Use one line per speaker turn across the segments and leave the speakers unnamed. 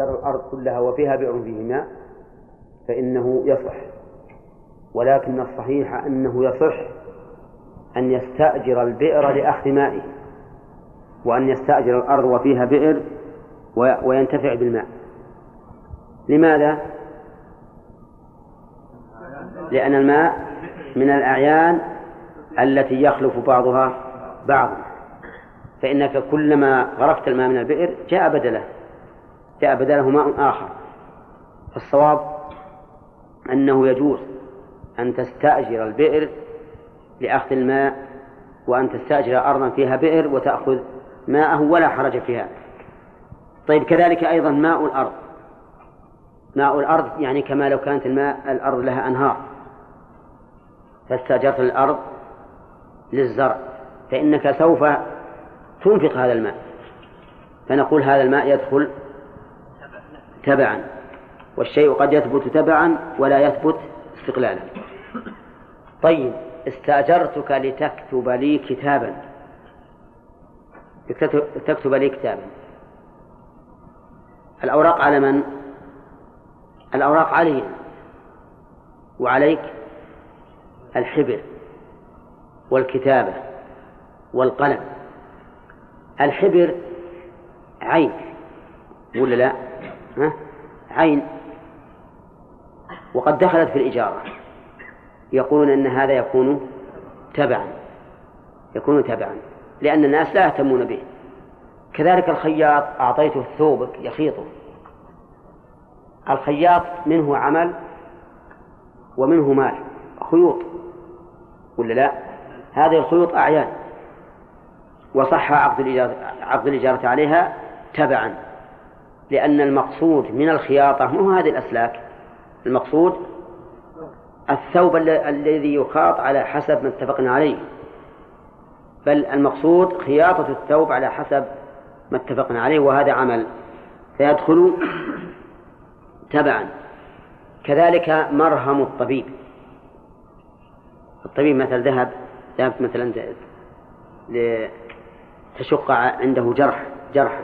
استأجر الأرض كلها وفيها بئر فيه ماء فإنه يصح. ولكن الصحيح أنه يصح أن يستأجر البئر لأخذ مائه وأن يستأجر الأرض وفيها بئر وينتفع بالماء. لماذا؟ لأن الماء من الأعيان التي يخلف بعضها بعضا فإنك كلما غرفت الماء من البئر جاء بدله. جاء بدله ماء آخر. الصواب أنه يجوز أن تستأجر البئر لأخذ الماء وأن تستأجر أرضا فيها بئر وتأخذ ماءه ولا حرج في هذا طيب كذلك أيضا ماء الأرض. ماء الأرض يعني كما لو كانت الماء الأرض لها أنهار. فاستأجرت الأرض للزرع فإنك سوف تنفق هذا الماء. فنقول هذا الماء يدخل تبعا. والشيء قد يثبت تبعا ولا يثبت استقلالا. طيب استأجرتك لتكتب لي كتابا. تكتب لي كتابا. الأوراق على من؟ الأوراق علي وعليك الحبر والكتابة والقلم. الحبر عين ولا لا؟ عين. وقد دخلت في الإجارة. يقولون أن هذا يكون تبعا. يكون تبعا. لأن الناس لا يهتمون به. كذلك الخياط أعطيته ثوبك يخيطه. الخياط منه عمل ومنه مال. خيوط. ولا لا؟ هذه الخيوط أعيان. وصح عقد الإجارة, عقد الإجارة عليها تبعا. لأن المقصود من الخياطة مو هذه الأسلاك. المقصود الثوب الذي يخاط على حسب ما اتفقنا عليه. بل المقصود خياطة الثوب على حسب ما اتفقنا عليه وهذا عمل. فيدخل تبعا. كذلك مرهم الطبيب. الطبيب مثلا ذهب ذهب مثلا تشق عنده جرح جرحا.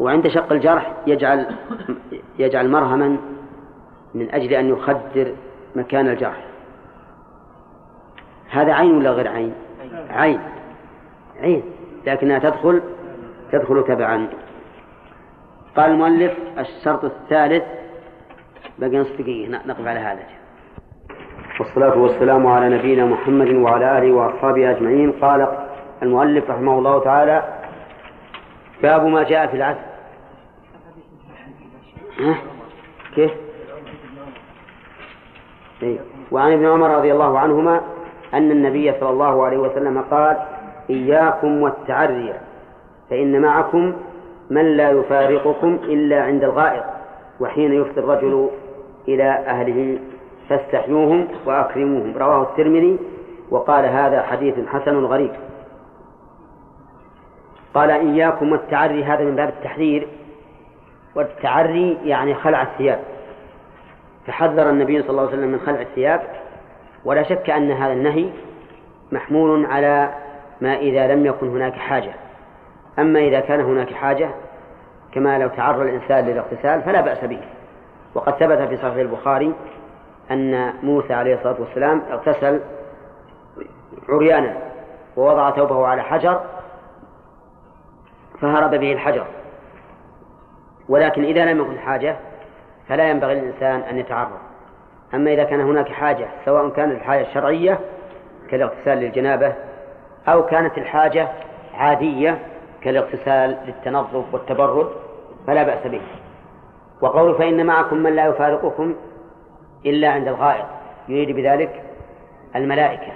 وعند شق الجرح يجعل يجعل مرهما من أجل أن يخدر مكان الجرح. هذا عين ولا غير عين؟ عين. عين. لكنها تدخل تدخل تبعا. قال المؤلف الشرط الثالث بقي نصف دقيقة نقف على هذا. والصلاة والسلام على نبينا محمد وعلى آله وأصحابه أجمعين. قال المؤلف رحمه الله تعالى باب ما جاء في العسل؟ كيف؟ إيه؟ وعن ابن عمر رضي الله عنهما أن النبي صلى الله عليه وسلم قال إياكم والتعري فإن معكم من لا يفارقكم إلا عند الغائط وحين يفضي الرجل إلى أهله فاستحيوهم وأكرموهم رواه الترمذي وقال هذا حديث حسن غريب قال إياكم والتعري هذا من باب التحذير والتعري يعني خلع الثياب. فحذر النبي صلى الله عليه وسلم من خلع الثياب. ولا شك أن هذا النهي محمول على ما إذا لم يكن هناك حاجة. أما إذا كان هناك حاجة كما لو تعرض الإنسان للاغتسال فلا بأس به. وقد ثبت في صحيح البخاري أن موسى عليه الصلاة والسلام اغتسل عريانا ووضع ثوبه على حجر فهرب به الحجر. ولكن إذا لم يكن حاجة فلا ينبغي للإنسان أن يتعرض. أما إذا كان هناك حاجة سواء كانت الحاجة الشرعية كالاغتسال للجنابة أو كانت الحاجة عادية كالاغتسال للتنظف والتبرد فلا بأس به. وقول فإن معكم من لا يفارقكم إلا عند الغائط. يريد بذلك الملائكة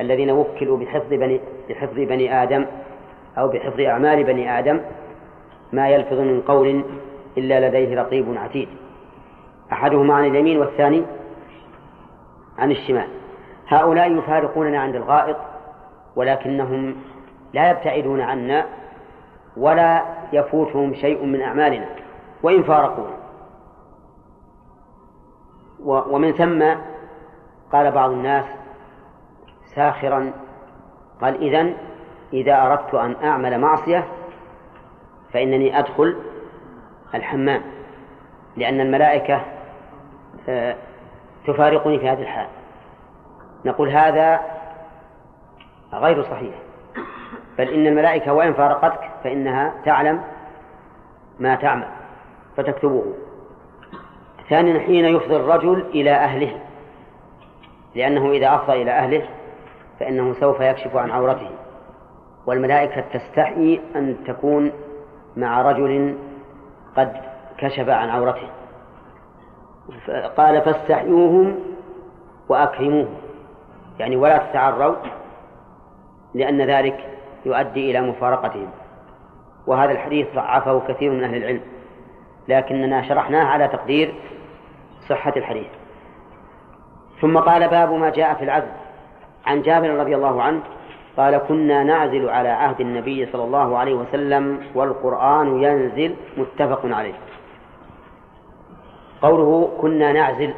الذين وكلوا بحفظ بني بحفظ بني آدم أو بحفظ أعمال بني آدم ما يلفظ من قول إلا لديه رقيب عتيد. أحدهما عن اليمين والثاني عن الشمال. هؤلاء يفارقوننا عند الغائط ولكنهم لا يبتعدون عنا ولا يفوتهم شيء من أعمالنا وإن فارقونا ومن ثم قال بعض الناس ساخرا قال إذن إذا أردت أن أعمل معصية فإنني أدخل الحمام لأن الملائكة آه، تفارقني في هذه الحال. نقول هذا غير صحيح. بل إن الملائكة وإن فارقتك فإنها تعلم ما تعمل فتكتبه ثانيا حين يفضي الرجل إلى أهله لأنه إذا أفضى إلى أهله فإنه سوف يكشف عن عورته. والملائكة تستحي أن تكون مع رجل قد كشف عن عورته. قال فاستحيوهم وأكرموهم. يعني ولا تتعروا لأن ذلك يؤدي إلى مفارقتهم. وهذا الحديث ضعفه كثير من أهل العلم لكننا شرحناه على تقدير صحة الحديث. ثم قال باب ما جاء في العزل عن جابر رضي الله عنه قال كنا نعزل على عهد النبي صلى الله عليه وسلم والقرآن ينزل متفق عليه. قوله كنا نعزل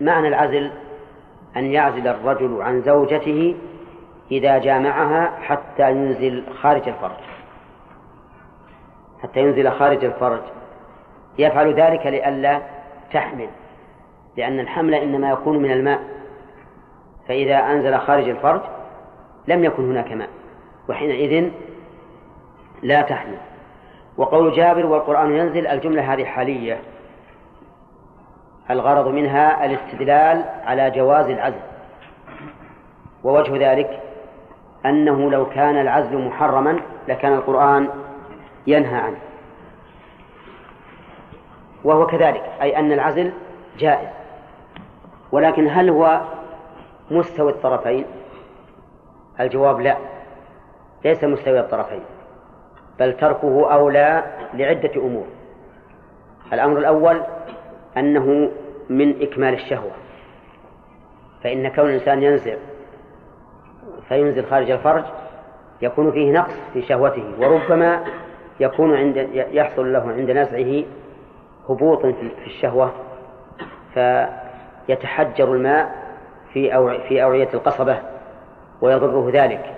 معنى العزل أن يعزل الرجل عن زوجته إذا جامعها حتى ينزل خارج الفرج. حتى ينزل خارج الفرج. يفعل ذلك لئلا تحمل لأن الحمل إنما يكون من الماء. فإذا أنزل خارج الفرج لم يكن هناك ماء وحينئذ لا تحمل. وقول جابر والقرآن ينزل الجملة هذه حالية الغرض منها الاستدلال على جواز العزل. ووجه ذلك أنه لو كان العزل محرما لكان القرآن ينهى عنه. وهو كذلك أي أن العزل جائز. ولكن هل هو مستوي الطرفين؟ الجواب لا. ليس مستوي الطرفين. بل تركه أولى لعدة أمور. الأمر الأول أنه من إكمال الشهوة. فإن كون الإنسان ينزع فينزل خارج الفرج يكون فيه نقص في شهوته وربما يكون عند يحصل له عند نزعه هبوط في الشهوة فيتحجر الماء في أوعية القصبة. ويضره ذلك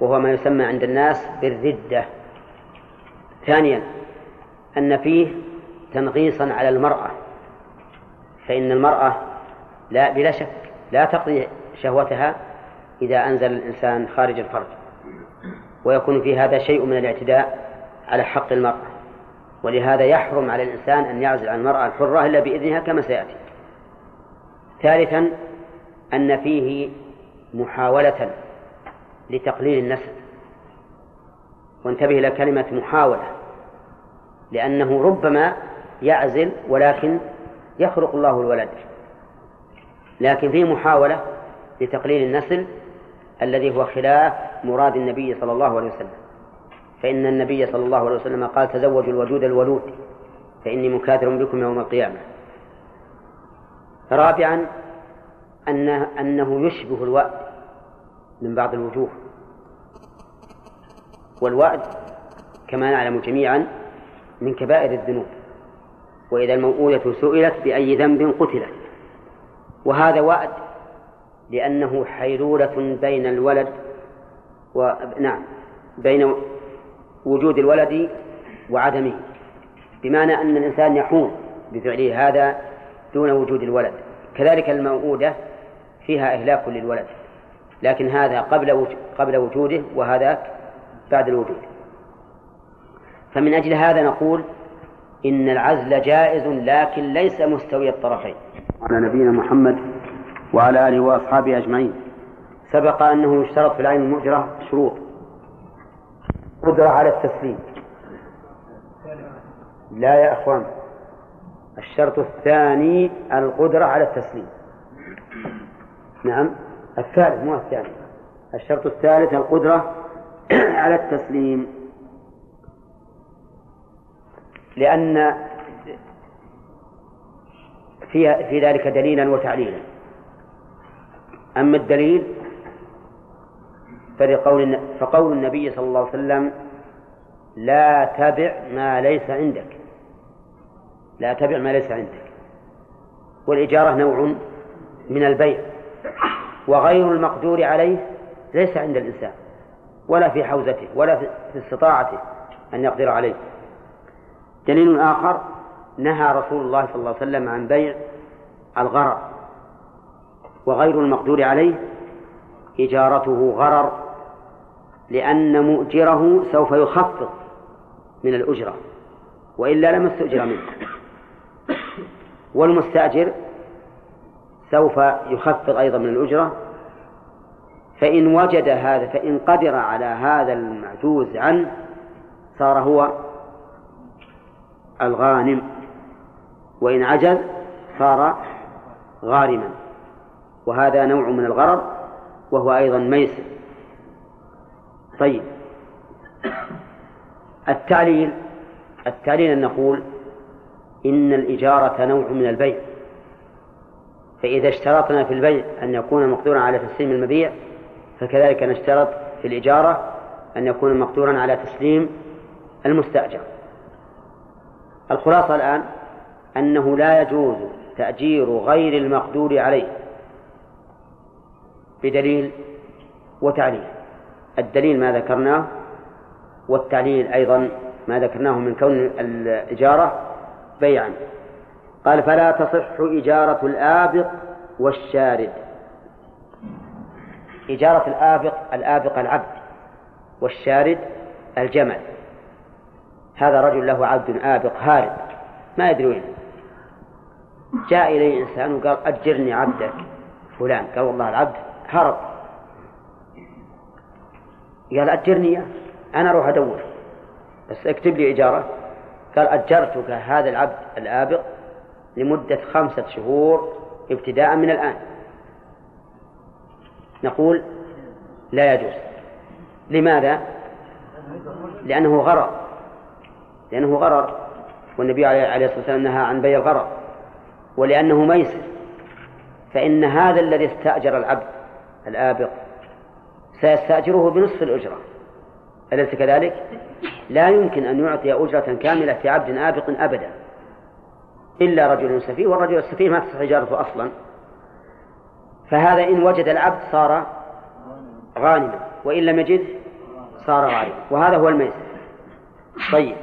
وهو ما يسمى عند الناس بالردة. ثانيا أن فيه تنغيصا على المرأة فإن المرأة لا بلا شك لا تقضي شهوتها إذا أنزل الإنسان خارج الفرج ويكون في هذا شيء من الاعتداء على حق المرأة. ولهذا يحرم على الإنسان أن يعزل عن المرأة الحرة إلا بإذنها كما سيأتي. ثالثا أن فيه محاولة لتقليل النسل وانتبه إلى كلمة محاولة لأنه ربما يعزل ولكن يخلق الله الولد. لكن فيه محاولة لتقليل النسل الذي هو خلاف مراد النبي صلى الله عليه وسلم. فإن النبي صلى الله عليه وسلم قال تزوجوا الودود الولود فإني مكاثر بكم يوم القيامة. رابعا أنه, أنه يشبه الوأد. من بعض الوجوه. والوأد كما نعلم جميعا من كبائر الذنوب وإذا الموءودة سئلت بأي ذنب قتلت. وهذا وأد لأنه حيلولة بين الولد و... نعم بين وجود الولد وعدمه. بمعنى أن الإنسان يحوم بفعله هذا دون وجود الولد. كذلك الموءودة فيها إهلاك للولد. لكن هذا قبل قبل وجوده وهذاك بعد الوجود. فمن أجل هذا نقول إن العزل جائز لكن ليس مستوي الطرفين. على نبينا محمد وعلى آله وأصحابه أجمعين. سبق أنه يشترط في العين المؤجرة شروط. قدرة على التسليم. لا يا أخوان. الشرط الثاني القدرة على التسليم. نعم. الثالث مو الثاني. الشرط الثالث القدرة على التسليم. لأن في في ذلك دليلا وتعليلا. أما الدليل فلقول فقول النبي صلى الله عليه وسلم لا تبع ما ليس عندك. لا تبع ما ليس عندك. والإجارة نوع من البيع. وغير المقدور عليه ليس عند الإنسان ولا في حوزته ولا في استطاعته أن يقدر عليه. دليل آخر نهى رسول الله صلى الله عليه وسلم عن بيع الغرر وغير المقدور عليه إجارته غرر لأن مؤجره سوف يخفض من الأجرة وإلا لم استؤجر منه. والمستأجر سوف يخفض أيضا من الأجرة. فإن وجد هذا فإن قدر على هذا المعجوز عنه صار هو الغانم. وإن عجز صار غارما. وهذا نوع من الغرر وهو أيضا ميسر. طيب. التعليل التعليل أن نقول إن الإجارة نوع من البيع. فإذا اشترطنا في البيع أن يكون مقدورا على تسليم المبيع فكذلك نشترط في الإجارة أن يكون مقدورا على تسليم المستأجر. الخلاصة الآن أنه لا يجوز تأجير غير المقدور عليه بدليل وتعليل. الدليل ما ذكرناه والتعليل أيضا ما ذكرناه من كون الإجارة بيعا. قال فلا تصح إجارة الآبق والشارد. إجارة الآبق الآبق العبد والشارد الجمل. هذا رجل له عبد آبق هارب. ما يدري وين. جاء إليه إنسان وقال أجرني عبدك. فلان. قال والله العبد هرب. قال أجرني أنا أروح أدور. بس اكتب لي إجارة. قال أجرتك هذا العبد الآبق لمدة خمسة شهور ابتداء من الآن. نقول لا يجوز. لماذا؟ لأنه غرر. لأنه غرر. والنبي عليه الصلاة والسلام نهى عن بيع الغرر. ولأنه ميسر. فإن هذا الذي استأجر العبد الآبق سيستأجره بنصف الأجرة. أليس كذلك؟ لا يمكن أن يعطي أجرة كاملة في عبد آبق أبدا. إلا رجل سفيه والرجل السفيه ما تصح إجارته أصلا. فهذا إن وجد العبد صار غانما وإن لم يجد صار غارما. وهذا هو الميسر طيب.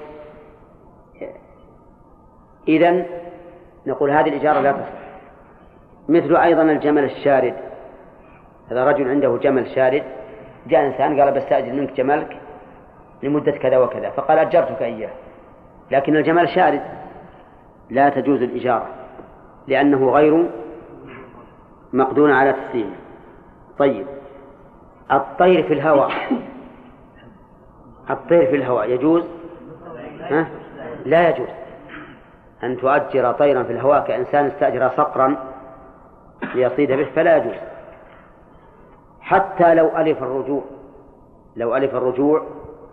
إذا نقول هذه الإجارة لا تصح. مثل أيضا الجمل الشارد. هذا رجل عنده جمل شارد. جاء إنسان قال بستأجر منك جملك لمدة كذا وكذا. فقال أجرتك إياه. لكن الجمل شارد. لا تجوز الإجارة لأنه غير مقدور على تسليمه طيب الطير في الهواء الطير في الهواء يجوز؟ ها؟ لا يجوز. أن تؤجر طيرا في الهواء كإنسان استأجر صقرا ليصيد به فلا يجوز. حتى لو ألف الرجوع لو ألف الرجوع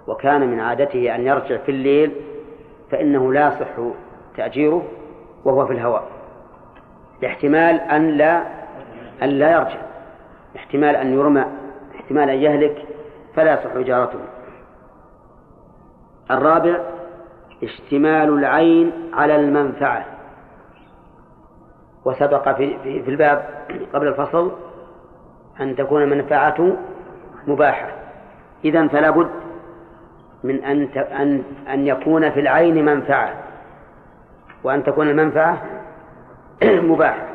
وكان من عادته أن يرجع في الليل فإنه لا يصح تأجيره وهو في الهواء. لاحتمال أن لا أن لا يرجع. احتمال أن يرمى احتمال أن يهلك فلا يصح إجارته. الرابع اشتمال العين على المنفعة. وسبق في, في, في الباب قبل الفصل أن تكون المنفعة مباحة. إذا فلا بد من أن أن أن يكون في العين منفعة. وأن تكون المنفعة مباحة.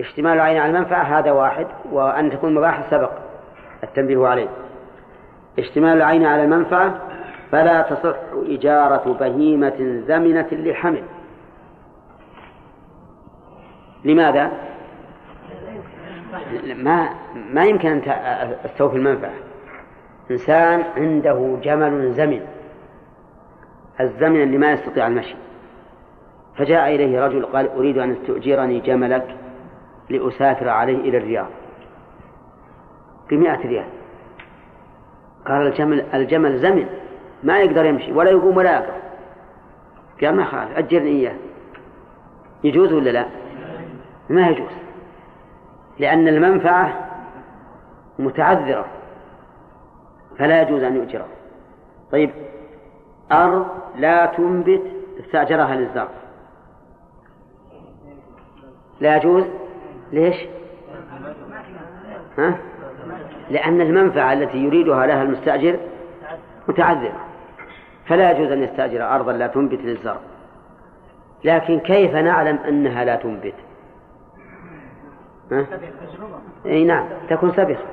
اشتمال العين على المنفعة هذا واحد وأن تكون مباحة سبق التنبيه عليه. اشتمال العين على المنفعة فلا تصح إجارة بهيمة زمنة لحمل لماذا؟ ما ما يمكن أن أستوفي المنفعة. إنسان عنده جمل زمن. الزمن اللي ما يستطيع المشي. فجاء إليه رجل قال أريد أن تؤجرني جملك لأسافر عليه إلى الرياض بمئة ريال. قال الجمل الجمل زمن ما يقدر يمشي ولا يقوم ولا يقف قال ما خالف أجرني إياه. يجوز ولا لا؟ ما يجوز لأن المنفعة متعذرة فلا يجوز أن يؤجره. طيب أرض لا تنبت استأجرها للزرع. لا يجوز؟ ليش؟ ها؟ لأن المنفعة التي يريدها لها المستأجر متعذرة. فلا يجوز أن يستأجر أرضا لا تنبت للزرع. لكن كيف نعلم أنها لا تنبت؟ ها؟ إي نعم تكون سبخة.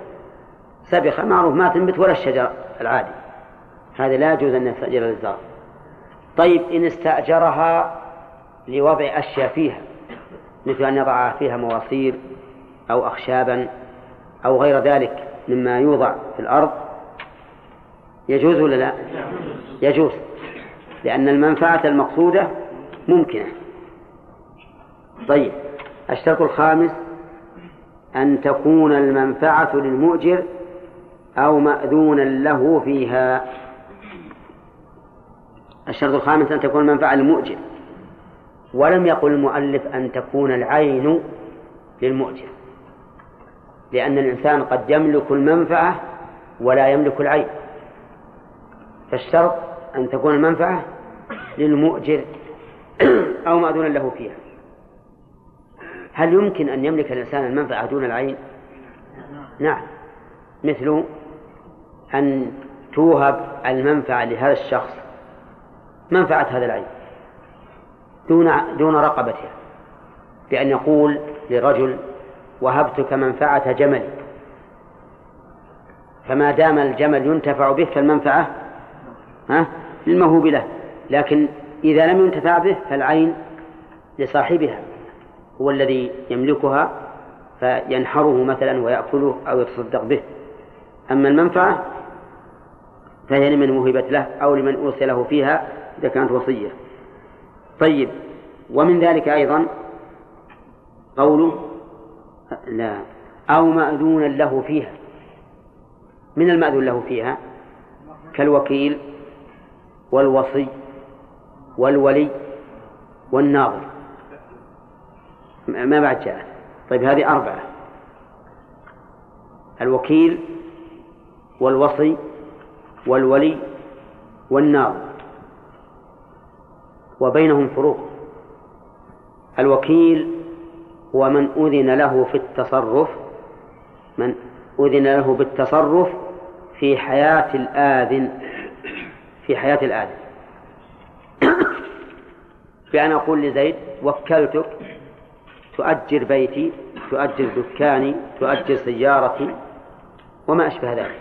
سبخة معروف ما تنبت ولا الشجر العادي. هذا لا يجوز أن يستأجر للزرع. طيب إن استأجرها لوضع أشياء فيها مثل أن يضع فيها مواصير أو أخشابا أو غير ذلك مما يوضع في الأرض يجوز ولا لا؟ يجوز لأن المنفعة المقصودة ممكنة. طيب الشرط الخامس أن تكون المنفعة للمؤجر أو مأذونا له فيها. الشرط الخامس أن تكون المنفعة للمؤجر. ولم يقل المؤلف أن تكون العين للمؤجر لأن الإنسان قد يملك المنفعة ولا يملك العين. فالشرط أن تكون المنفعة للمؤجر أو مأذونا له فيها. هل يمكن أن يملك الإنسان المنفعة دون العين؟ نعم. مثل أن توهب المنفعة لهذا الشخص منفعة هذا العين. دون دون رقبتها بأن يقول لرجل وهبتك منفعة جمل فما دام الجمل ينتفع به فالمنفعة ها للموهوب له لكن إذا لم ينتفع به فالعين لصاحبها هو الذي يملكها فينحره مثلا ويأكله أو يتصدق به. أما المنفعة فهي لمن وهبت له أو لمن أوصي له فيها إذا كانت وصية. طيب. ومن ذلك أيضا قوله لا أو مأذونا له فيها. من المأذون له فيها؟ كالوكيل والوصي والولي والناظر. ما بعد جاءت. طيب هذه أربعة. الوكيل والوصي والولي والناظر. وبينهم فروق. الوكيل هو من أذن له في التصرف من أذن له بالتصرف في حياة الآذن في حياة الآذن. بأن أقول لزيد وكلتك تؤجر بيتي تؤجر دكاني تؤجر سيارتي وما أشبه ذلك.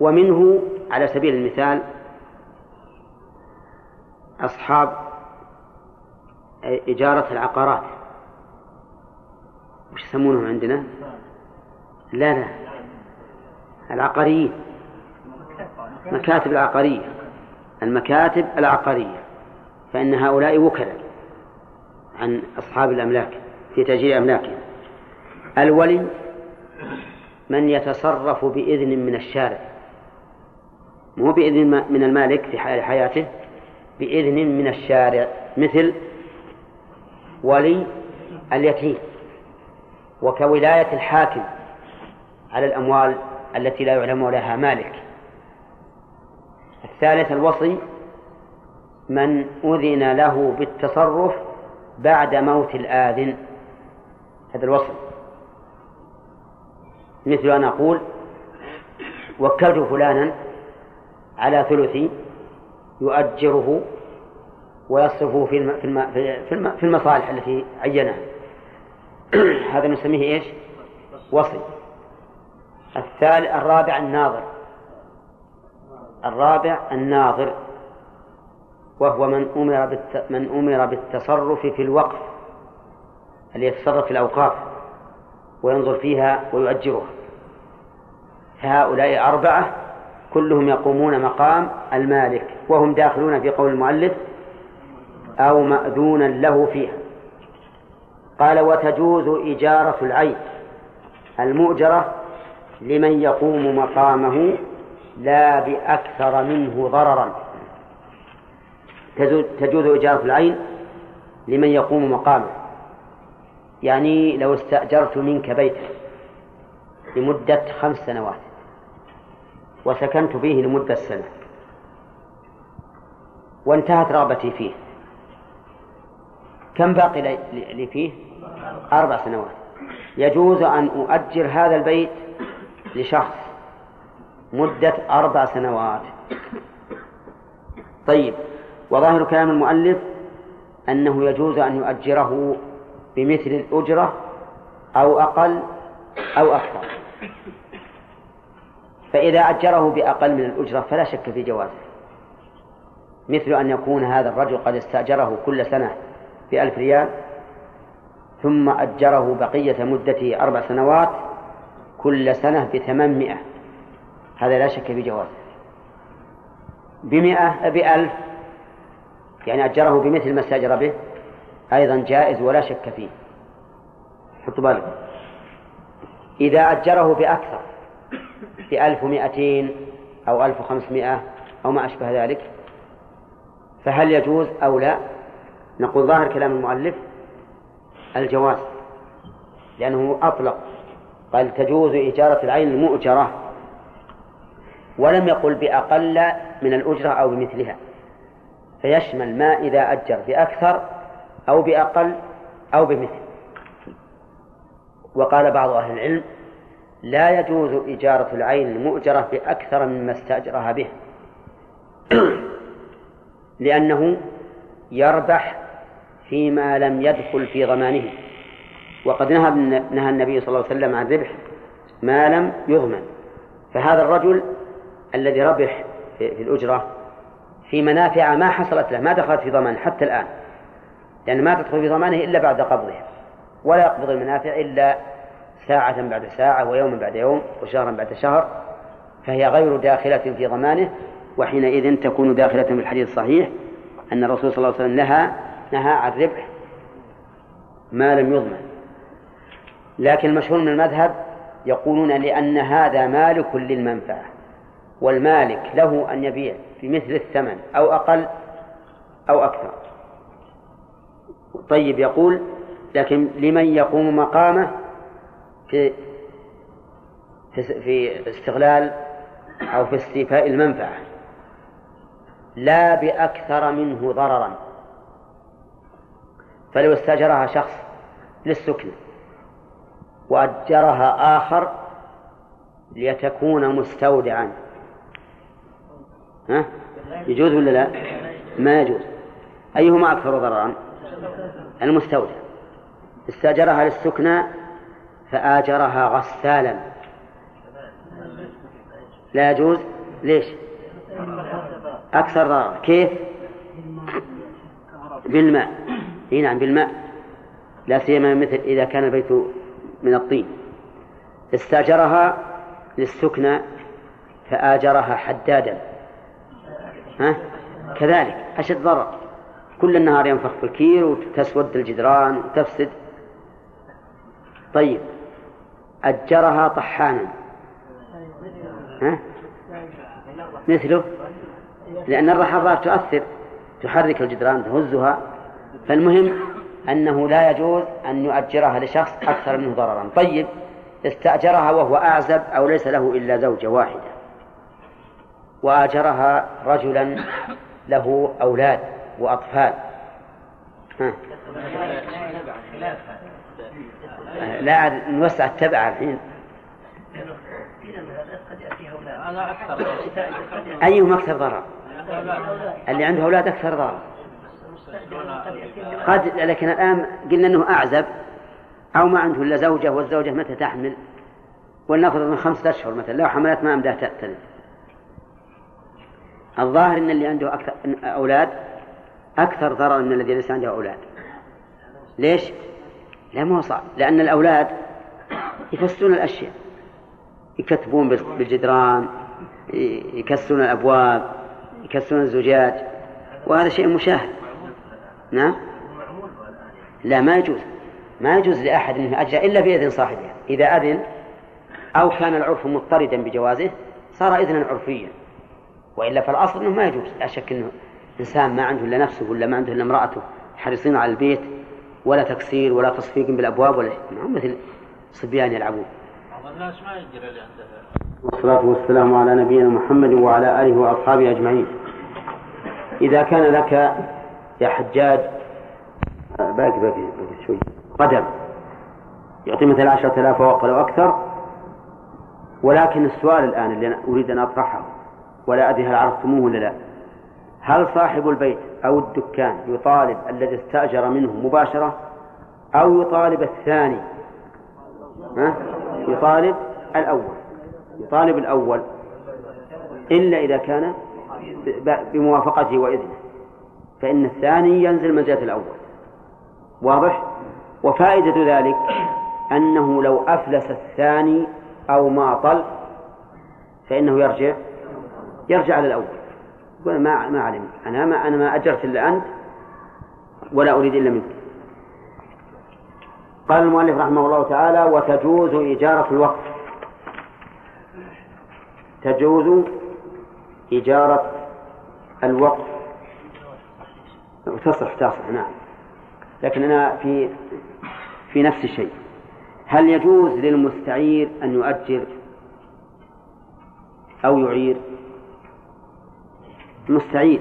ومنه على سبيل المثال أصحاب إجارة العقارات. وش يسمونهم عندنا؟ لا لا. العقاريين. مكاتب العقارية. المكاتب العقارية. فإن هؤلاء وكلاء عن أصحاب الأملاك في تأجير أملاكهم. الولي من يتصرف بإذن من الشارع. مو بإذن من المالك في حال حياته بإذن من الشارع مثل ولي اليتيم وكولاية الحاكم على الأموال التي لا يعلم لها مالك. الثالث الوصي من أذن له بالتصرف بعد موت الآذن. هذا الوصي. مثل أن أقول وكلت فلانا على ثلثي يؤجره ويصرفه في في المصالح التي عينها هذا نسميه إيش؟ وصي الثالث الرابع الناظر الرابع الناظر وهو من أمر. من أمر بالتصرف في الوقف اللي يتصرف في الأوقاف وينظر فيها ويؤجرها فهؤلاء أربعة كلهم يقومون مقام المالك وهم داخلون في قول المؤلف أو مأذونا له فيها. قال وتجوز إجارة العين المؤجرة لمن يقوم مقامه لا بأكثر منه ضررا. تجوز إجارة العين لمن يقوم مقامه. يعني لو استأجرت منك بيتا لمدة خمس سنوات. وسكنت فيه لمدة سنة. وانتهت رغبتي فيه. كم باقي لي فيه؟ أربع سنوات. يجوز أن أؤجر هذا البيت لشخص مدة أربع سنوات. طيب وظاهر كلام المؤلف أنه يجوز أن يؤجره بمثل الأجرة أو أقل أو أكثر. فإذا أجره بأقل من الأجرة فلا شك في جوازه. مثل أن يكون هذا الرجل قد استأجره كل سنة بألف ريال ثم أجره بقية مدته أربع سنوات كل سنة بثمانمائة. هذا لا شك في جوازه. بمئة بألف يعني أجره بمثل ما استأجر به أيضا جائز ولا شك فيه. حطوا بالكم. إذا أجره بأكثر بألف ومائتين أو ألف وخمسمائة أو ما أشبه ذلك. فهل يجوز أو لا؟ نقول ظاهر كلام المؤلف الجواز لأنه أطلق قال تجوز إجارة العين المؤجرة ولم يقل بأقل من الأجرة أو بمثلها. فيشمل ما إذا أجر بأكثر أو بأقل أو بمثل. وقال بعض أهل العلم لا يجوز إجارة العين المؤجرة بأكثر مما استأجرها به. لأنه يربح فيما لم يدخل في ضمانه. وقد نهى نهى النبي صلى الله عليه وسلم عن ربح ما لم يضمن. فهذا الرجل الذي ربح في الأجرة في منافع ما حصلت له ما دخلت في ضمانه حتى الآن. لأن ما تدخل في ضمانه إلا بعد قبضه ولا يقبض المنافع إلا ساعة بعد ساعة ويوما بعد يوم وشهرا بعد شهر فهي غير داخلة في ضمانه وحينئذ تكون داخلة في الحديث الصحيح أن الرسول صلى الله عليه وسلم نهى نهى عن ربح ما لم يضمن. لكن المشهور من المذهب يقولون لأن هذا مالك للمنفعة والمالك له أن يبيع بمثل الثمن أو أقل أو أكثر. طيب يقول لكن لمن يقوم مقامه في في استغلال أو في استيفاء المنفعة لا بأكثر منه ضررا فلو استأجرها شخص للسكن وأجرها آخر ليتكون مستودعا ها؟ يجوز ولا لا؟ ما يجوز أيهما أكثر ضررا؟ المستودع استأجرها للسكنى فآجرها غسالا. لا يجوز؟ ليش؟ أكثر ضرر. كيف؟ بالماء. إي نعم بالماء. لا سيما مثل إذا كان البيت من الطين. استأجرها للسكنى فآجرها حدادا. ها؟ كذلك. أشد ضرر. كل النهار ينفخ في الكير وتسود الجدران وتفسد. طيب. أجرها طحانا ها؟ مثله لأن الرحضات تؤثر تحرك الجدران تهزها فالمهم أنه لا يجوز أن يؤجرها لشخص أكثر منه ضررا طيب استأجرها وهو أعزب أو ليس له إلا زوجة واحدة وآجرها رجلا له أولاد وأطفال ها. لا نوسع التبع الحين. أيهم أكثر ضرر؟ اللي عنده أولاد أكثر ضرر. قد لكن الآن قلنا أنه أعزب أو ما عنده إلا زوجة والزوجة متى تحمل؟ ولنفرض من خمسة أشهر مثلا لو حملت ما أمدها تلد الظاهر أن اللي عنده أكثر أولاد أكثر ضررا من الذي ليس عنده أولاد. ليش؟ لا مو صعب لأن الأولاد يفسدون الأشياء. يكتبون بالجدران يكسرون الأبواب يكسرون الزجاج. وهذا شيء مشاهد. نعم؟ لا ما يجوز. ما يجوز لأحد أنه أجر إلا بإذن صاحبه. إذا أذن أو كان العرف مضطردا بجوازه صار إذنا عرفيا. وإلا فالأصل أنه ما يجوز. لا شك أنه إنسان ما عنده إلا نفسه ولا ما عنده إلا امرأته حريصين على البيت ولا تكسير ولا تصفيق بالأبواب ولا شيء مثل صبيان يلعبون. بعض الناس ما يجري والصلاة والسلام على نبينا محمد وعلى آله وأصحابه أجمعين. إذا كان لك يا حجاج باقي باقي باقي شوي. قدم. يعطي مثلا عشرة آلاف أو أكثر. ولكن السؤال الآن اللي أنا أريد أن أطرحه ولا أدري هل عرفتموه ولا لا. هل صاحب البيت أو الدكان يطالب الذي استأجر منه مباشرة؟ أو يطالب الثاني؟ ها؟ يطالب الأول. يطالب الأول. إلا إذا كان بموافقته وإذنه. فإن الثاني ينزل منزلة الأول. واضح؟ وفائدة ذلك أنه لو أفلس الثاني أو ماطل فإنه يرجع يرجع على الأول يقول ما ما علم. أنا ما أنا ما أجرت إلا أنت ولا أريد إلا منك. قال المؤلف رحمه الله تعالى وتجوز إجارة الوقف تجوز إجارة الوقف تصح تصح نعم. لكن أنا في في نفس الشيء. هل يجوز للمستعير أن يؤجر أو يعير؟ المستعير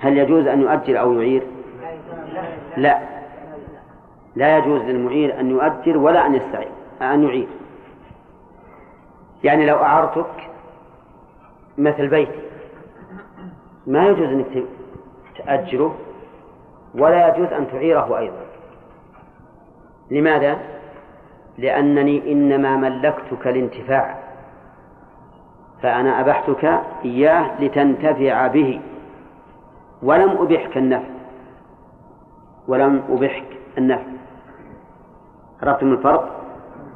هل يجوز أن يؤجر أو يعير؟ لا. لا يجوز للمعير أن يؤجر ولا أن يستعير أن يعير. يعني لو أعرتك مثل بيتي ما يجوز أنك تأجره ولا يجوز أن تعيره أيضا. لماذا؟ لأنني إنما ملكتك الانتفاع فأنا أبحتك إياه لتنتفع به. ولم أبحك النفع. ولم أبحك النفع. عرفتم الفرق؟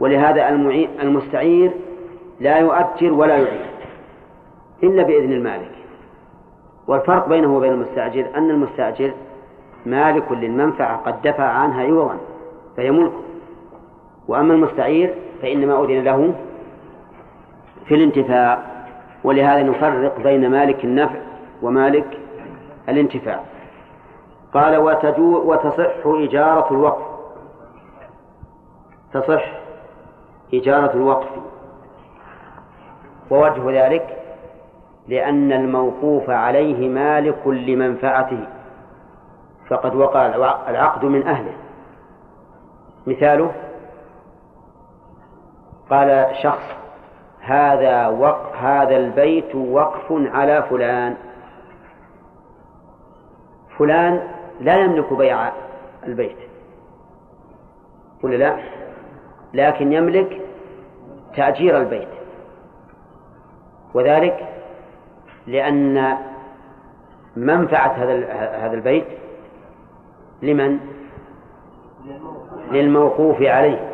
ولهذا المستعير لا يؤجر ولا يعير. إلا بإذن المالك. والفرق بينه وبين المستأجر أن المستأجر مالك للمنفعة قد دفع عنها عوضا فهي ملكه. وأما المستعير فإنما أذن له في الانتفاع. ولهذا نفرق بين مالك النفع ومالك الانتفاع. قال وتصح إجارة الوقف. تصح إجارة الوقف. ووجه ذلك لأن الموقوف عليه مالك لمنفعته. فقد وقع العقد من أهله. مثاله قال شخص هذا وق هذا البيت وقف على فلان. فلان لا يملك بيع البيت. ولا لا؟ لكن يملك تأجير البيت. وذلك لأن منفعة هذا هذا البيت لمن؟ للموقوف عليه.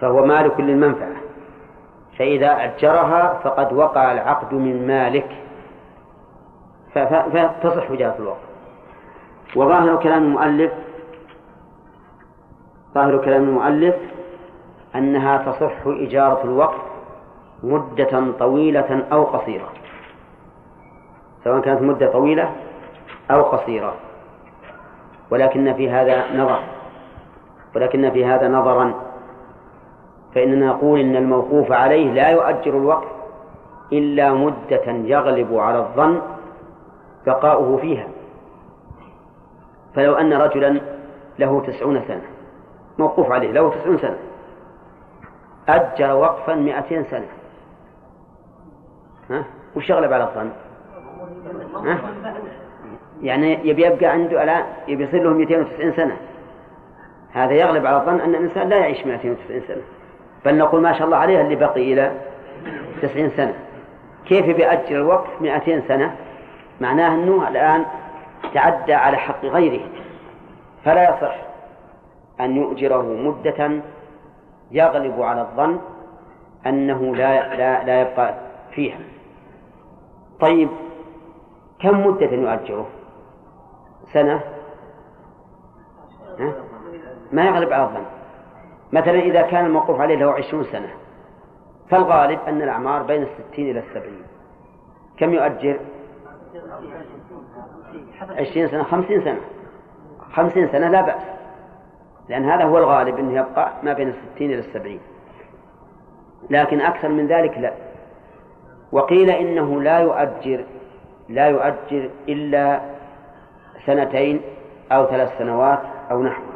فهو مالك للمنفعة. فإذا أجرها فقد وقع العقد من مالك. فتصح وجهة الوقف وظاهر كلام المؤلف ظاهر كلام المؤلف أنها تصح إجارة الوقف مدة طويلة أو قصيرة. سواء كانت مدة طويلة أو قصيرة. ولكن في هذا نظر. ولكن في هذا نظرا. فإننا نقول إن الموقوف عليه لا يؤجر الوقف إلا مدة يغلب على الظن بقاؤه فيها فلو أن رجلا له تسعون سنة موقوف عليه له تسعون سنة أجر وقفا مئتين سنة ها؟ وش يغلب على الظن؟ ها؟ يعني يبي يبقى عنده الآن يبي يصير له 290 سنة هذا يغلب على الظن أن الإنسان لا يعيش 290 سنة بل نقول ما شاء الله عليه اللي بقي إلى 90 سنة. كيف بيأجر الوقت 200 سنة؟ معناه أنه الآن تعدى على حق غيره. فلا يصح أن يؤجره مدة يغلب على الظن أنه لا لا لا يبقى فيها. طيب كم مدة يؤجره؟ سنة؟ ها؟ ما يغلب على الظن. مثلا إذا كان الموقوف عليه له عشرون سنة فالغالب أن الأعمار بين الستين إلى السبعين. كم يؤجر؟ عشرين سنة خمسين سنة. خمسين سنة لا بأس لأن هذا هو الغالب أنه يبقى ما بين الستين إلى السبعين. لكن أكثر من ذلك لا. وقيل إنه لا يؤجر لا يؤجر إلا سنتين أو ثلاث سنوات أو نحوها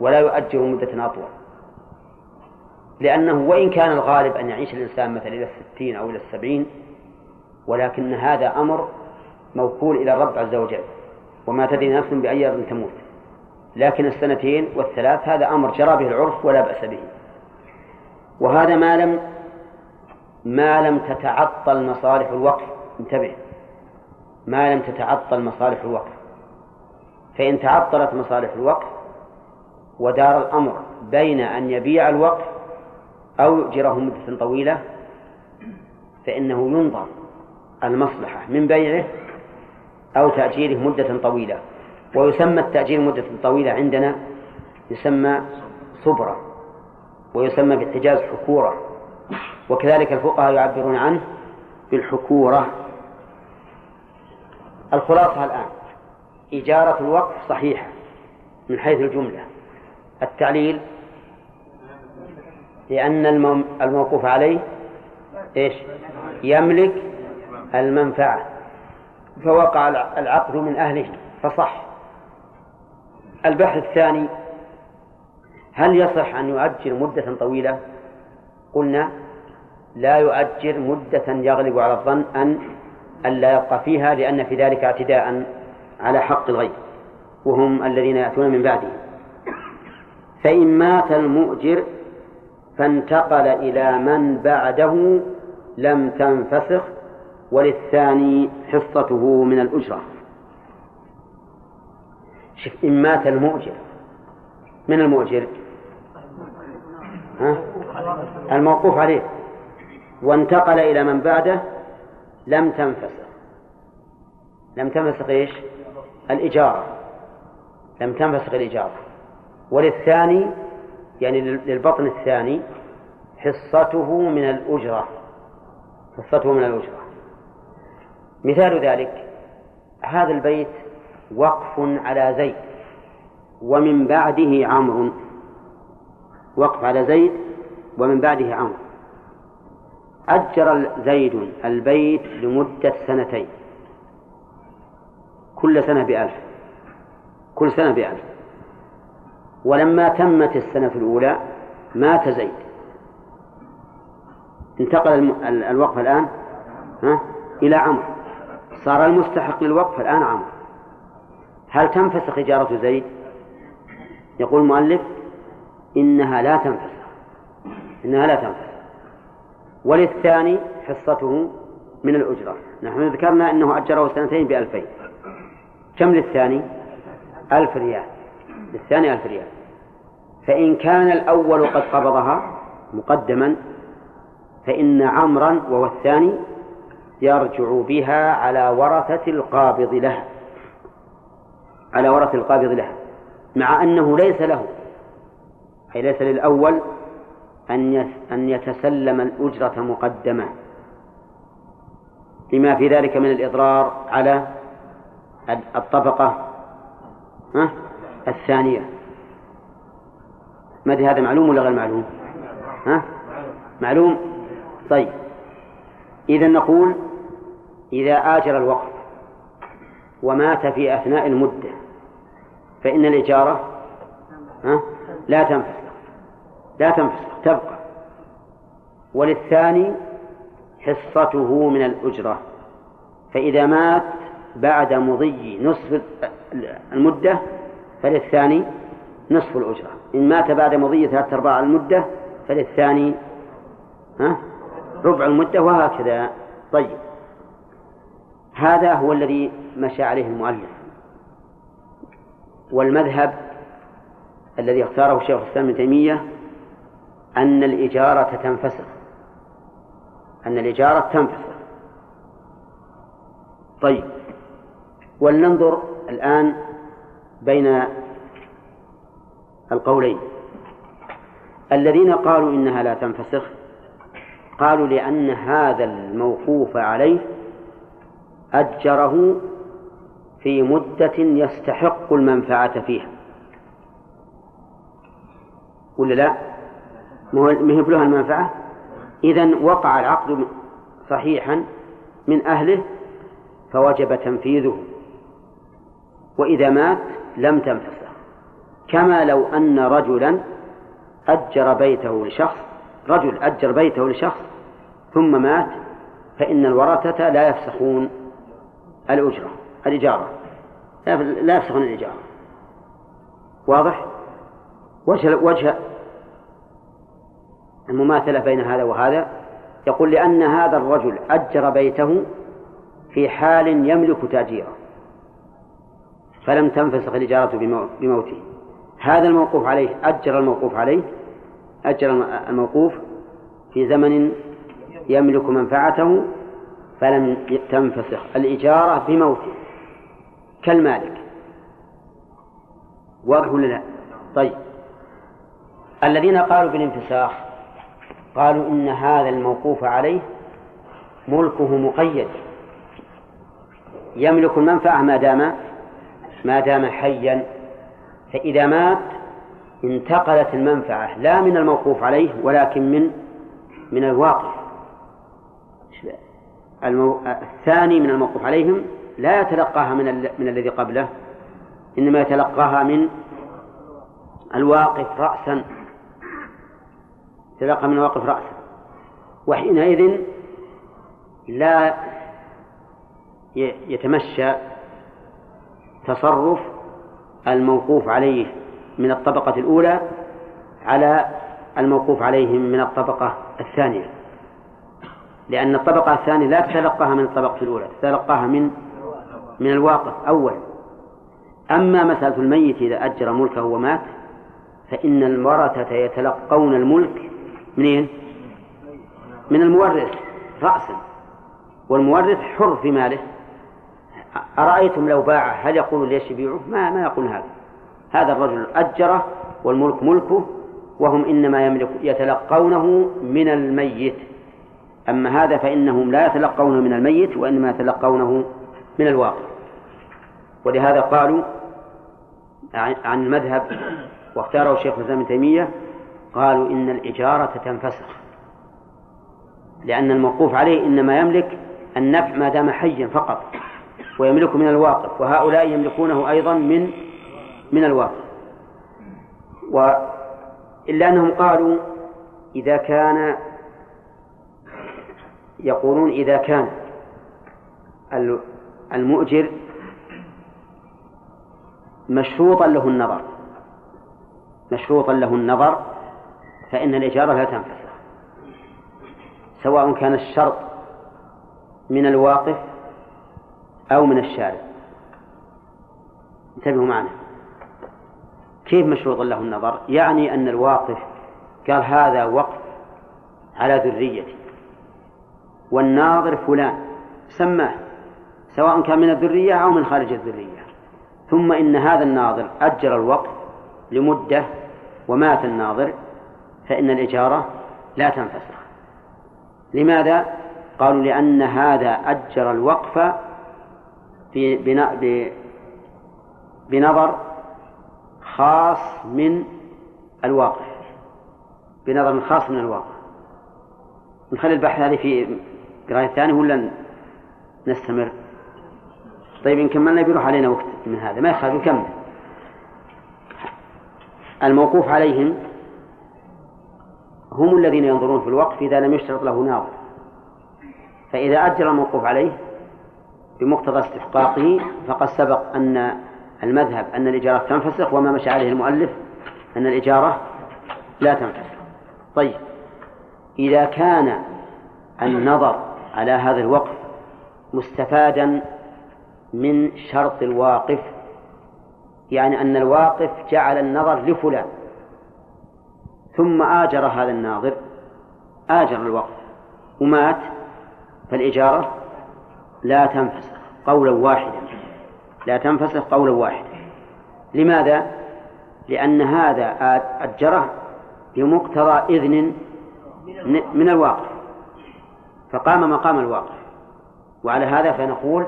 ولا يؤجر مدة أطول. لأنه وإن كان الغالب أن يعيش الإنسان مثلا إلى الستين أو إلى السبعين ولكن هذا أمر موكول إلى الرب عز وجل وما تدري نفس بأي أرض تموت. لكن السنتين والثلاث هذا أمر جرى به العرف ولا بأس به. وهذا ما لم ما لم تتعطل مصالح الوقف. انتبه. ما لم تتعطل مصالح الوقف. فإن تعطلت مصالح الوقف ودار الأمر بين أن يبيع الوقف أو يؤجره مدة طويلة فإنه ينظر المصلحة من بيعه أو تأجيره مدة طويلة. ويسمى التأجير مدة طويلة عندنا يسمى صبرة ويسمى بالحجاز حكورة. وكذلك الفقهاء يعبرون عنه بالحكورة. الخلاصة الآن إجارة الوقف صحيحة من حيث الجملة. التعليل لأن الموقوف عليه إيش؟ يملك المنفعة فوقع العقد من أهله فصح. البحث الثاني هل يصح أن يؤجر مدة طويلة؟ قلنا لا يؤجر مدة يغلب على الظن أن أن لا يبقى فيها لأن في ذلك اعتداء على حق الغير وهم الذين يأتون من بعده. فإن مات المؤجر فانتقل إلى من بعده لم تنفسخ وللثاني حصته من الأجرة. شوف إن مات المؤجر من المؤجر؟ ها؟ الموقوف عليه. وانتقل إلى من بعده لم تنفسخ. لم تنفسخ إيش؟ الإجارة. لم تنفسخ الإجارة. وللثاني يعني للبطن الثاني حصته من الأجرة. حصته من الأجرة. مثال ذلك هذا البيت وقف على زيد ومن بعده عمرو. وقف على زيد ومن بعده عمرو. أجر زيد البيت لمدة سنتين. كل سنة بألف. كل سنة بألف. ولما تمت السنة الأولى مات زيد. انتقل الوقف الآن؟ ها؟ إلى عمرو. صار المستحق للوقف الآن عمرو. هل تنفسخ إجارة زيد؟ يقول المؤلف إنها لا تنفسخ. إنها لا تنفسخ. وللثاني حصته من الأجرة. نحن ذكرنا أنه أجره سنتين بألفين. كم للثاني؟ ألف ريال. للثاني ألف ريال فإن كان الأول قد قبضها مقدما فإن عمرا وهو الثاني يرجع بها على ورثة القابض لها على ورثة القابض لها مع أنه ليس له. أي ليس للأول أن أن يتسلم الأجرة مقدمة لما في ذلك من الإضرار على الطبقة. الثانية ما هذا معلوم ولا غير معلوم؟ ها؟ معلوم؟ طيب إذا نقول إذا آجر الوقف ومات في أثناء المدة فإن الإجارة ها لا تنفسخ لا تنفسخ تبقى وللثاني حصته من الأجرة فإذا مات بعد مضي نصف المدة فللثاني نصف الأجرة. إن مات بعد مضي ثلاثة أرباع المدة فللثاني ها ربع المدة وهكذا. طيب. هذا هو الذي مشى عليه المؤلف. والمذهب الذي اختاره الشيخ الإسلام ابن تيمية أن الإجارة تنفسخ. أن الإجارة تنفسخ. طيب. ولننظر الآن بين القولين. الذين قالوا إنها لا تنفسخ قالوا لأن هذا الموقوف عليه أجره في مدة يستحق المنفعة فيها. ولا لا؟ مهب له المنفعة؟ إذا وقع العقد صحيحا من أهله فوجب تنفيذه وإذا مات لم تنفسخ كما لو أن رجلا أجر بيته لشخص رجل أجر بيته لشخص ثم مات فإن الورثة لا يفسخون الأجرة الإجارة. لا يفسخون الإجارة. واضح؟ وجه وجه المماثلة بين هذا وهذا يقول لأن هذا الرجل أجر بيته في حال يملك تأجيرا فلم تنفسخ الإجارة بموته. هذا الموقوف عليه أجر الموقوف عليه أجر الموقوف في زمن يملك منفعته فلم تنفسخ. الإجارة بموته كالمالك. واضح ولا لا؟ طيب. الذين قالوا بالانفساخ قالوا إن هذا الموقوف عليه ملكه مقيد. يملك المنفعة ما دام ما دام حيا. فإذا مات انتقلت المنفعة لا من الموقوف عليه ولكن من من الواقف المو... الثاني من الموقوف عليهم لا يتلقاها من ال... من الذي قبله إنما يتلقاها من الواقف رأسا. يتلقى من الواقف رأسا. وحينئذ لا يتمشى تصرف الموقوف عليه من الطبقة الأولى على الموقوف عليهم من الطبقة الثانية. لأن الطبقة الثانية لا تتلقاها من الطبقة الأولى تتلقاها من من الواقف أولا. أما مسألة الميت إذا أجر ملكه ومات فإن الورثة يتلقون الملك منين؟ من المورث رأسا والمورث حر في ماله. أرأيتم لو باعه هل يقول ليش يبيعه؟ ما ما يقول هذا. هذا الرجل أجره والملك ملكه وهم إنما يملك يتلقونه من الميت. أما هذا فإنهم لا يتلقونه من الميت وإنما يتلقونه من الواقع. ولهذا قالوا عن المذهب واختاره الشيخ الإسلام ابن تيمية قالوا إن الإجارة تنفسخ. لأن الموقوف عليه إنما يملك النفع ما دام حيا فقط. ويملك من الواقف وهؤلاء يملكونه أيضا من من الواقف. و إلا أنهم قالوا إذا كان يقولون إذا كان المؤجر مشروطا له النظر. مشروطا له النظر فإن الإجارة لا تنفسخ سواء كان الشرط من الواقف أو من الشارع. انتبهوا معنا. كيف مشروط له النظر؟ يعني أن الواقف قال هذا وقف على ذريتي. والناظر فلان. سماه. سواء كان من الذرية أو من خارج الذرية. ثم إن هذا الناظر أجر الوقف لمدة ومات الناظر فإن الإجارة لا تنفسخ. لماذا؟ قالوا لأن هذا أجر الوقف بنظر خاص من الواقع. بنظر خاص من الواقع. نخلي البحث هذه في قراءة ثانية ولا نستمر؟ طيب إن كملنا بيروح علينا وقت من هذا. ما يخالف نكمل الموقوف عليهم هم الذين ينظرون في الوقف إذا لم يشترط له ناظر. فإذا أجر الموقوف عليه بمقتضى استحقاقه فقد سبق أن المذهب أن الإجارة تنفسخ وما مشى عليه المؤلف أن الإجارة لا تنفسخ. طيب إذا كان النظر على هذا الوقف مستفادا من شرط الواقف يعني أن الواقف جعل النظر لفلان ثم آجر هذا الناظر آجر الوقف ومات فالإجارة لا تنفسخ قولا واحدا. لا تنفسخ قولا واحدا. لماذا؟ لأن هذا أجره بمقتضى إذن من الواقع. فقام مقام الواقع. وعلى هذا فنقول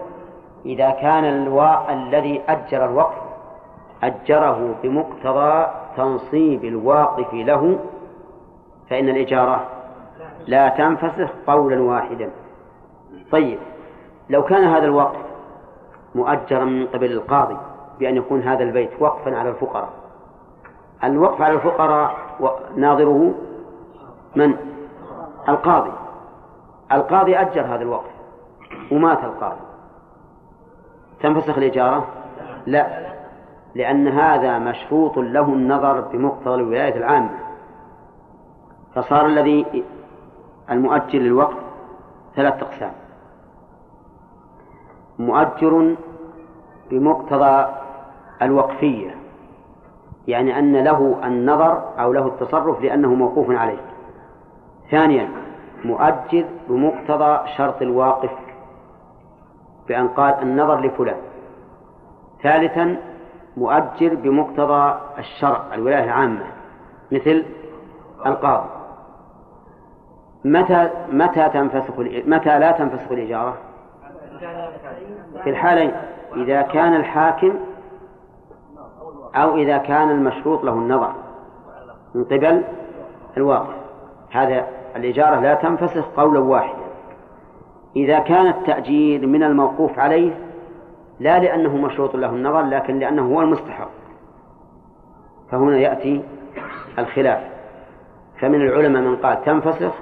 إذا كان الوا... الذي أجر الوقف أجره بمقتضى تنصيب الواقف له فإن الإجارة لا تنفسخ قولا واحدا. طيب. لو كان هذا الوقف مؤجرا من قبل القاضي بأن يكون هذا البيت وقفا على الفقراء. الوقف على الفقراء ناظره من؟ القاضي. القاضي أجر هذا الوقف ومات القاضي. تنفسخ الإجارة؟ لا لأن هذا مشروط له النظر بمقتضى الولاية العامة. فصار الذي المؤجر للوقف ثلاث أقسام. مؤجر بمقتضى الوقفية يعني أن له النظر أو له التصرف لأنه موقوف عليه. ثانيا مؤجر بمقتضى شرط الواقف بأن قال النظر لفلان. ثالثا مؤجر بمقتضى الشرع الولاية العامة مثل القاضي. متى متى تنفسخ متى لا تنفسخ الإجارة؟ في الحالين إذا كان الحاكم أو إذا كان المشروط له النظر. من قبل الواقع. هذا الإجارة لا تنفسخ قولا واحدا. إذا كان التأجير من الموقوف عليه لا لأنه مشروط له النظر لكن لأنه هو المستحق. فهنا يأتي الخلاف. فمن العلماء من قال تنفسخ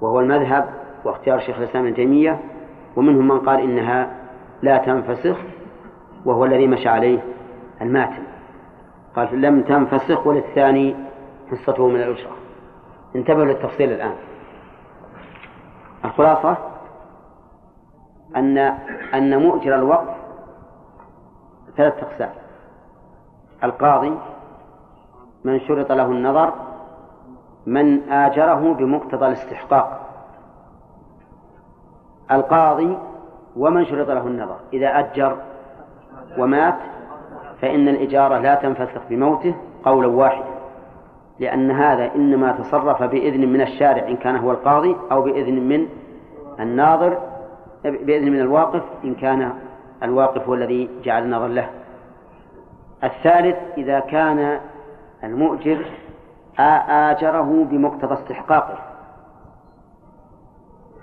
وهو المذهب واختيار شيخ الإسلام ابن تيمية ومنهم من قال إنها لا تنفسخ وهو الذي مشى عليه الماتن. قال لم تنفسخ وللثاني حصته من الأجرة انتبهوا للتفصيل الآن. الخلاصة أن أن مؤجر الوقف ثلاثة أقسام. القاضي من شرط له النظر من آجره بمقتضى الاستحقاق. القاضي ومن شرط له النظر. إذا أجر ومات فإن الإجارة لا تنفسخ بموته قولا واحدا لأن هذا إنما تصرف بإذن من الشارع إن كان هو القاضي أو بإذن من الناظر بإذن من الواقف إن كان الواقف هو الذي جعل النظر له. الثالث إذا كان المؤجر آجره بمقتضى استحقاقه.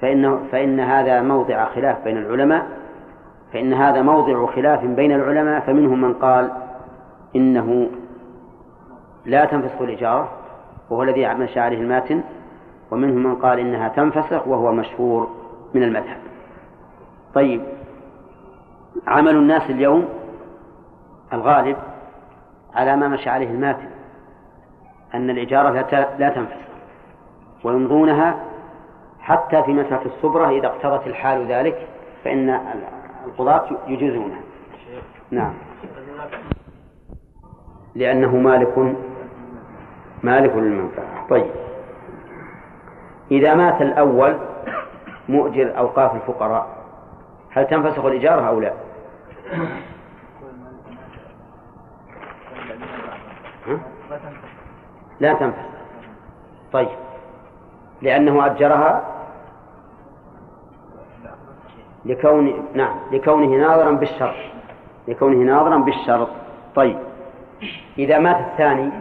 فإن فإن هذا موضع خلاف بين العلماء فإن هذا موضع خلاف بين العلماء فمنهم من قال إنه لا تنفسخ الإجارة وهو الذي مشى عليه الماتن ومنهم من قال إنها تنفسخ وهو مشهور من المذهب. طيب عمل الناس اليوم الغالب على ما مشى عليه الماتن أن الإجارة لا تنفسخ ويمضونها حتى في مسألة الصبرة إذا اقتضت الحال ذلك فإن القضاة يجيزونه نعم. لأنه مالك مالك للمنفعة. طيب. إذا مات الأول مؤجر أوقاف الفقراء هل تنفسخ الإجارة أو لا؟ لا تنفسخ. طيب. لأنه أجرها لكون نعم لكونه ناظرا بالشرط لكونه ناظرا بالشرط طيب إذا مات الثاني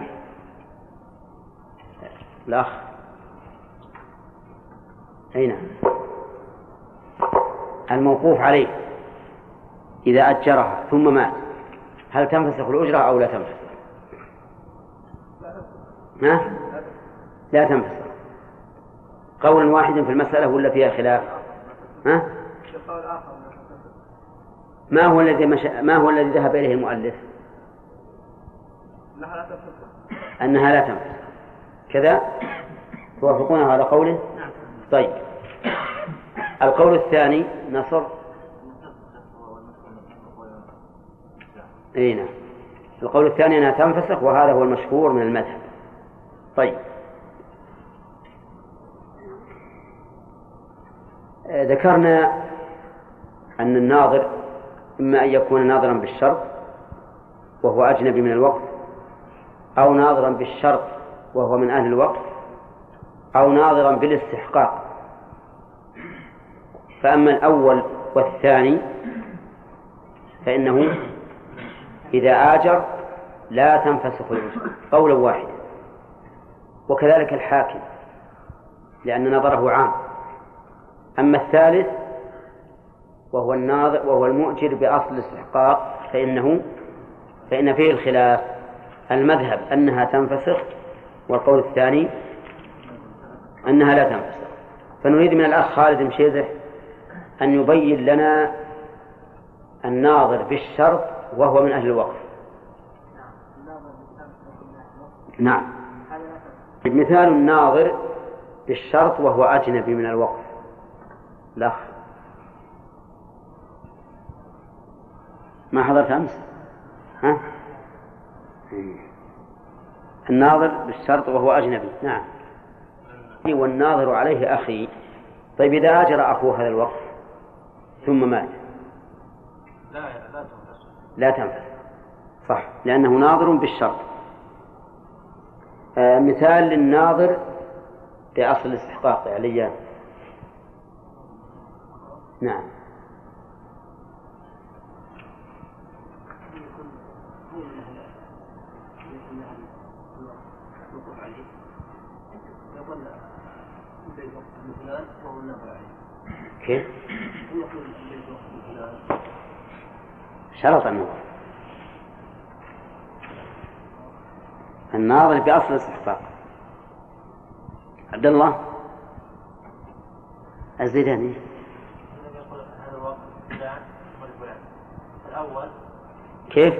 الأخ أي نعم الموقوف عليه إذا أجرها ثم مات هل تنفسخ الأجرة أو لا تنفسخ؟ ها؟ لا تنفسخ قول واحد في المسألة ولا فيها خلاف؟ ها؟ ما هو الذي مش... ما هو الذي ذهب إليه المؤلف؟ أنها لا تنفسخ أنها لا تنفسخ كذا؟ توافقون على قوله؟ نعم. طيب. القول الثاني نصر؟ إي نعم. القول الثاني أنها تنفسخ وهذا هو المشهور من المذهب. طيب. ذكرنا أن الناظر إما أن يكون ناظرا بالشرط وهو أجنبي من الوقت أو ناظرا بالشرط وهو من أهل الوقت أو ناظرا بالاستحقاق. فأما الأول والثاني فإنه إذا آجر لا تنفسخ الأجرة قولا واحدا. وكذلك الحاكم لأن نظره عام. أما الثالث وهو الناظر وهو المؤجر بأصل الاستحقاق فإنه فإن فيه الخلاف. المذهب أنها تنفسخ والقول الثاني أنها لا تنفسخ. فنريد من الأخ خالد مشيزح أن يبين لنا الناظر بالشرط وهو من أهل الوقف. نعم. مثال الناظر بالشرط وهو أجنبي من الوقف. لا ما حضرت أمس؟ ها؟ الناظر بالشرط وهو أجنبي. نعم. والناظر عليه أخي. طيب إذا أجر أخوه هذا الوقف ثم مات. لا لا تنفذ لا تنفذ صح. لأنه ناظر بالشرط. آه مثال للناظر بأصل الاستحقاق يا ليان نعم. كيف؟ شرط النظر الناظر بأصل الاستحقاق. عبد الله؟ الزيداني الأول كيف؟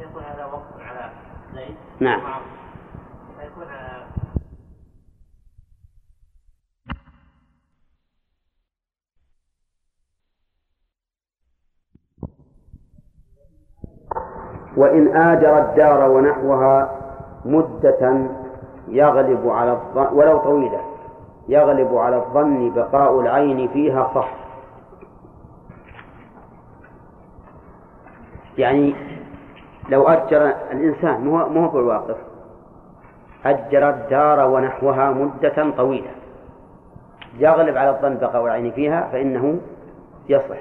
يقول هذا وقف على زيد نعم فيكون وإن آجر الدار ونحوها مدة يغلب على الظن ولو طويلة يغلب على الظن بقاء العين فيها صح. يعني لو أجر الإنسان مو مو بالواقف أجر الدار ونحوها مدة طويلة يغلب على الظن بقاء العين فيها فإنه يصح.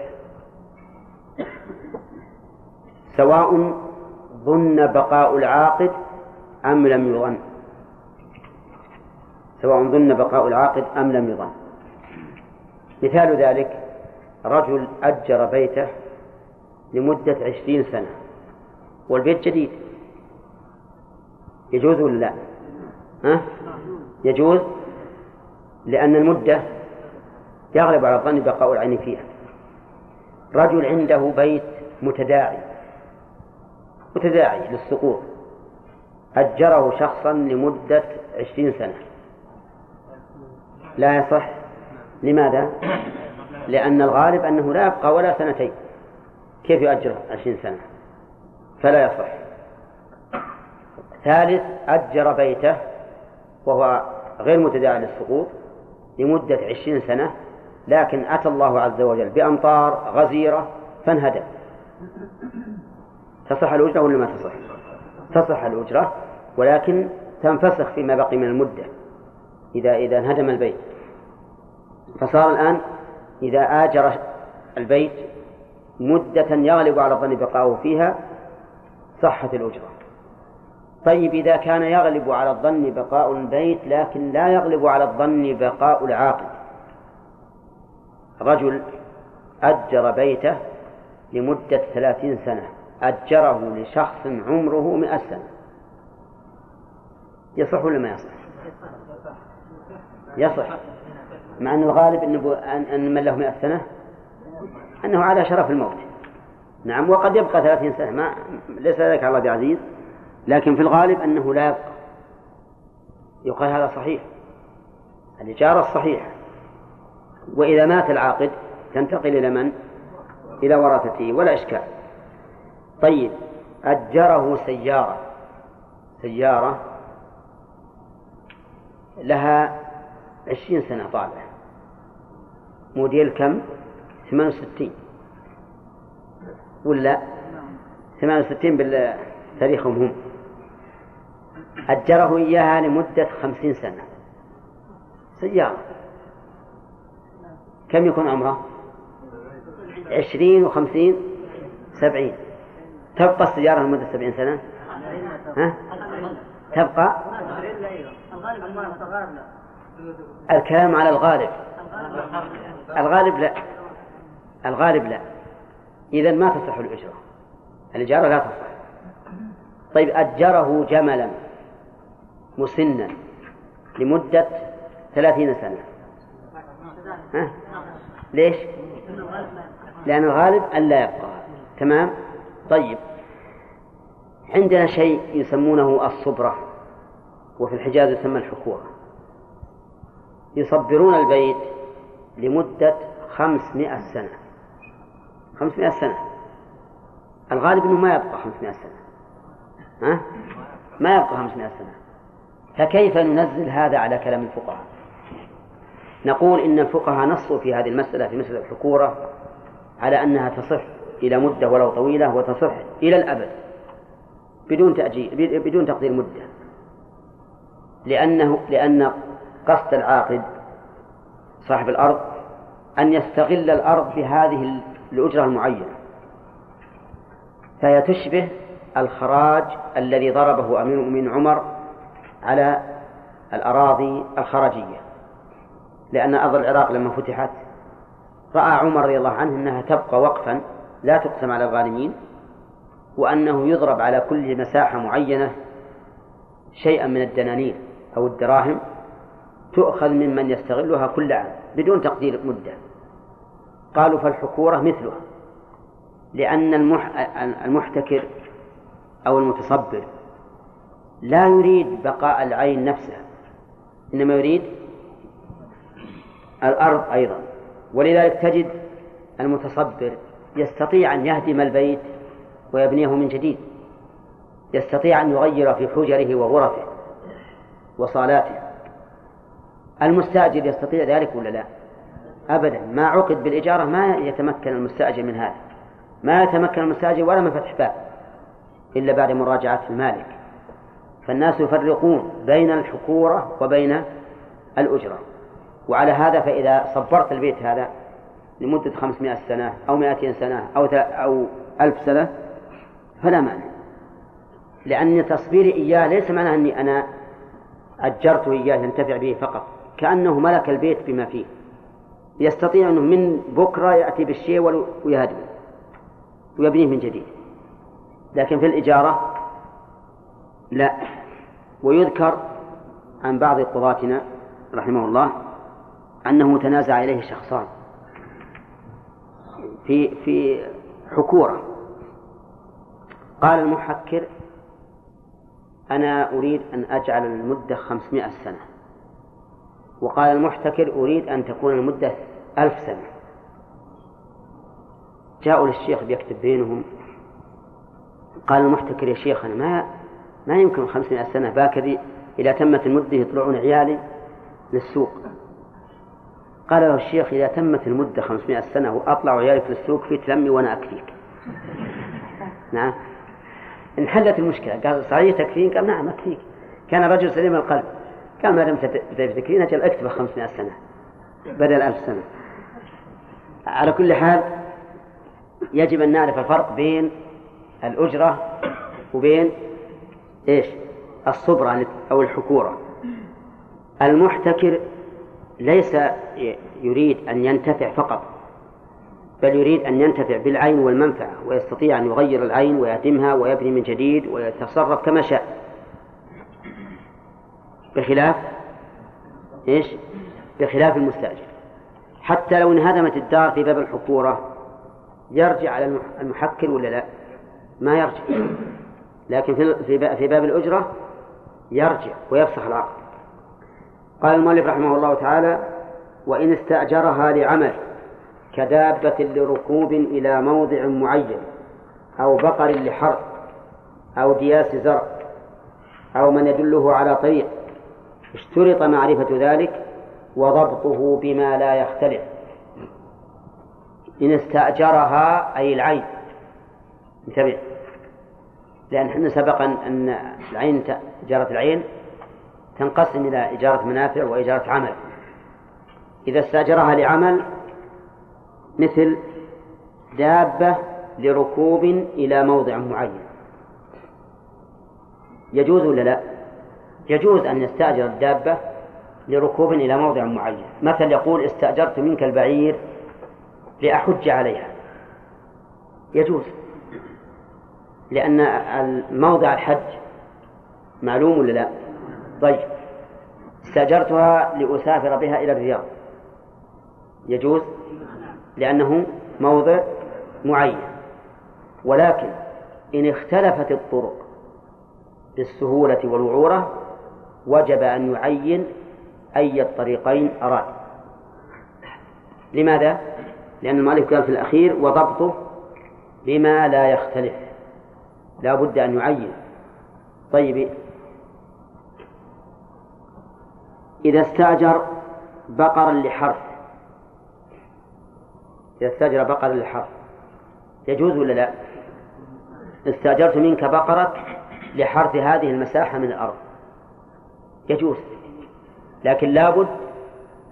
سواء ظن بقاء العاقد أم لم يظن سواء ظن بقاء العاقد أم لم يظن مثال ذلك رجل أجر بيته لمدة عشرين سنة والبيت جديد يجوز ولا لا؟ ها؟ يجوز لأن المدة يغلب على الظن بقاء العين فيها رجل عنده بيت متداعي متداعي للسقوط. أجره شخصا لمدة عشرين سنة. لا يصح. لماذا؟ لأن الغالب أنه لا يبقى ولا سنتين. كيف يؤجر عشرين سنة؟ فلا يصح. ثالث أجر بيته وهو غير متداعي للسقوط لمدة عشرين سنة لكن أتى الله عز وجل بأمطار غزيرة فانهدم. تصح الأجرة ولا ما تصح؟ تصح الأجرة ولكن تنفسخ فيما بقي من المدة إذا إذا انهدم البيت. فصار الآن إذا آجر البيت مدة يغلب على الظن بقاؤه فيها صحت الأجرة. طيب إذا كان يغلب على الظن بقاء البيت لكن لا يغلب على الظن بقاء العاقل. رجل أجر بيته لمدة ثلاثين سنة. أجره لشخص عمره مئة سنة. يصح ولا ما يصح؟ يصح. مع أن الغالب أن من له مئة سنة؟ أنه على شرف الموت. نعم وقد يبقى ثلاثين سنة. ما ليس ذلك على الله بعزيز. لكن في الغالب أنه لا يبقى. يقال هذا صحيح. الإجارة الصحيحة. وإذا مات العاقد تنتقل إلى من؟ إلى ورثته. ولا إشكال. طيب أجره سيارة. سيارة لها عشرين سنة طالعة موديل كم؟ ثمان وستين. ولا؟ ثمان وستين بتاريخهم هم. أجره إياها لمدة خمسين سنة. سيارة. كم يكون عمره؟ عشرين وخمسين سبعين. تبقى السيارة لمدة سبعين سنة؟ ها؟ تبقى؟ الكلام على الغالب. الغالب لا. الغالب لا. إذا ما تصح الأجرة الإجارة لا تصح. طيب أجره جملا مسنا لمدة ثلاثين سنة. ها؟ ليش؟ لأن الغالب أن لا يبقى. تمام؟ طيب. عندنا شيء يسمونه الصبرة وفي الحجاز يسمى الحكورة يصبرون البيت لمدة خمسمائة سنة. خمسمائة سنة. الغالب أنه ما يبقى خمسمائة سنة. ها؟ ما يبقى خمسمائة سنة. فكيف ننزل هذا على كلام الفقهاء؟ نقول إن الفقهاء نصوا في هذه المسألة في مسألة الحكورة على أنها تصح. إلى مدة ولو طويلة وتصح إلى الأبد بدون تأجيل بدون تقدير مدة. لأنه لأن قصد العاقد صاحب الأرض أن يستغل الأرض بهذه الأجرة المعينة. فهي تشبه الخراج الذي ضربه أمير المؤمنين عمر على الأراضي الخراجية لأن أرض العراق لما فتحت رأى عمر رضي الله عنه أنها تبقى وقفا لا تقسم على الغانمين وأنه يضرب على كل مساحة معينة شيئا من الدنانير أو الدراهم تؤخذ ممن يستغلها كل عام بدون تقدير مدة. قالوا فالحكورة مثلها لأن المحتكر أو المتصبر لا يريد بقاء العين نفسها إنما يريد الأرض أيضا. ولذلك تجد المتصبر يستطيع أن يهدم البيت ويبنيه من جديد. يستطيع أن يغير في حجره وغرفه وصالاته. المستأجر يستطيع ذلك ولا لا؟ أبدا. ما عقد بالإجارة ما يتمكن المستأجر من هذا. ما يتمكن المستأجر ولا من فتح باب إلا بعد مراجعة المالك. فالناس يفرقون بين الحكورة وبين الأجرة. وعلى هذا فإذا صبرت البيت هذا لمدة خمسمائة سنة أو مائتين سنة أو أو ألف سنة فلا مانع. لأن تصبيري إياه ليس معناه أني أنا أجرته إياه ينتفع به فقط كأنه ملك البيت بما فيه. يستطيع أنه من بكرة يأتي بالشيء ويهدمه ويبنيه من جديد. لكن في الإجارة لا. ويذكر عن بعض قضاتنا رحمه الله أنه تنازع إليه شخصان. في في حكورة. قال المحكر أنا أريد أن أجعل المدة خمسمائة سنة. وقال المحتكر أريد أن تكون المدة ألف سنة. جاءوا للشيخ بيكتب بينهم. قال المحتكر يا شيخ أنا ما ما يمكن خمسمائة سنة باكر إذا تمت المدة يطلعون عيالي للسوق. قال له الشيخ إذا تمت المدة خمسمائة سنة وأطلع عيالك للسوق في تلمي وأنا أكفيك. نعم. انحلت المشكلة. قال صحيح تكفين؟ قال نعم أكفيك. كان رجل سليم القلب. قال ما دمت تكفين؟ أجل أكتب 500 سنة. بدل ألف سنة. على كل حال يجب أن نعرف الفرق بين الأجرة وبين إيش؟ الصبرة أو الحكورة المحتكر ليس يريد أن ينتفع فقط بل يريد أن ينتفع بالعين والمنفعة ويستطيع أن يغير العين ويهدمها ويبني من جديد ويتصرف كما شاء بخلاف إيش؟ بخلاف المستأجر حتى لو انهدمت الدار في باب الحكورة يرجع على المحكر ولا لا؟ ما يرجع لكن في في باب الأجرة يرجع ويفسخ العقد قال المؤلف رحمه الله تعالى وإن استأجرها لعمل كدابة لركوب إلى موضع معين أو بقر لحرث أو دياس زرع أو من يدله على طريق اشترط معرفة ذلك وضبطه بما لا يختلف. إن استأجرها أي العين. انتبه. لأن إحنا سبق أن العين إجارة العين تنقسم إلى إجارة منافع وإجارة عمل. إذا استأجرها لعمل مثل دابة لركوب إلى موضع معين. يجوز ولا لا؟ يجوز أن يستأجر الدابة لركوب إلى موضع معين. مثل يقول استأجرت منك البعير لأحج عليها. يجوز. لأن الموضع الحج معلوم ولا لا؟ طيب استأجرتها لأسافر بها إلى الرياض. يجوز لأنه موضع معين. ولكن إن اختلفت الطرق بالسهولة والوعورة وجب أن يعين أي الطريقين أراد. لماذا؟ لأن المؤلف قال في الأخير وضبطه بما لا يختلف. لا بد أن يعين. طيب إذا استأجر بقرا لحرث إذا استأجر بقرا لحرث يجوز ولا لا؟ استأجرت منك بقرة لحرث هذه المساحة من الأرض. يجوز. لكن لابد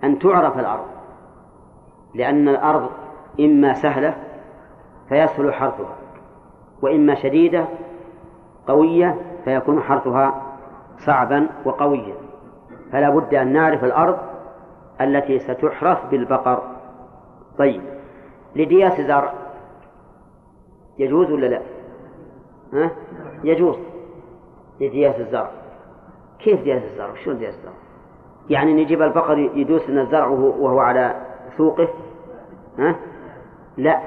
أن تعرف الأرض. لأن الأرض إما سهلة فيسهل حرثها وإما شديدة قوية فيكون حرثها صعبا وقويا. فلا بد أن نعرف الأرض التي ستحرث بالبقر طيب لدياس زرع يجوز ولا لا؟ ها؟ يجوز لدياس الزرع كيف دياس الزرع؟ شلون دياس الزرع؟ يعني نجيب البقر يدوس لنا الزرع وهو على سوقه ها؟ لا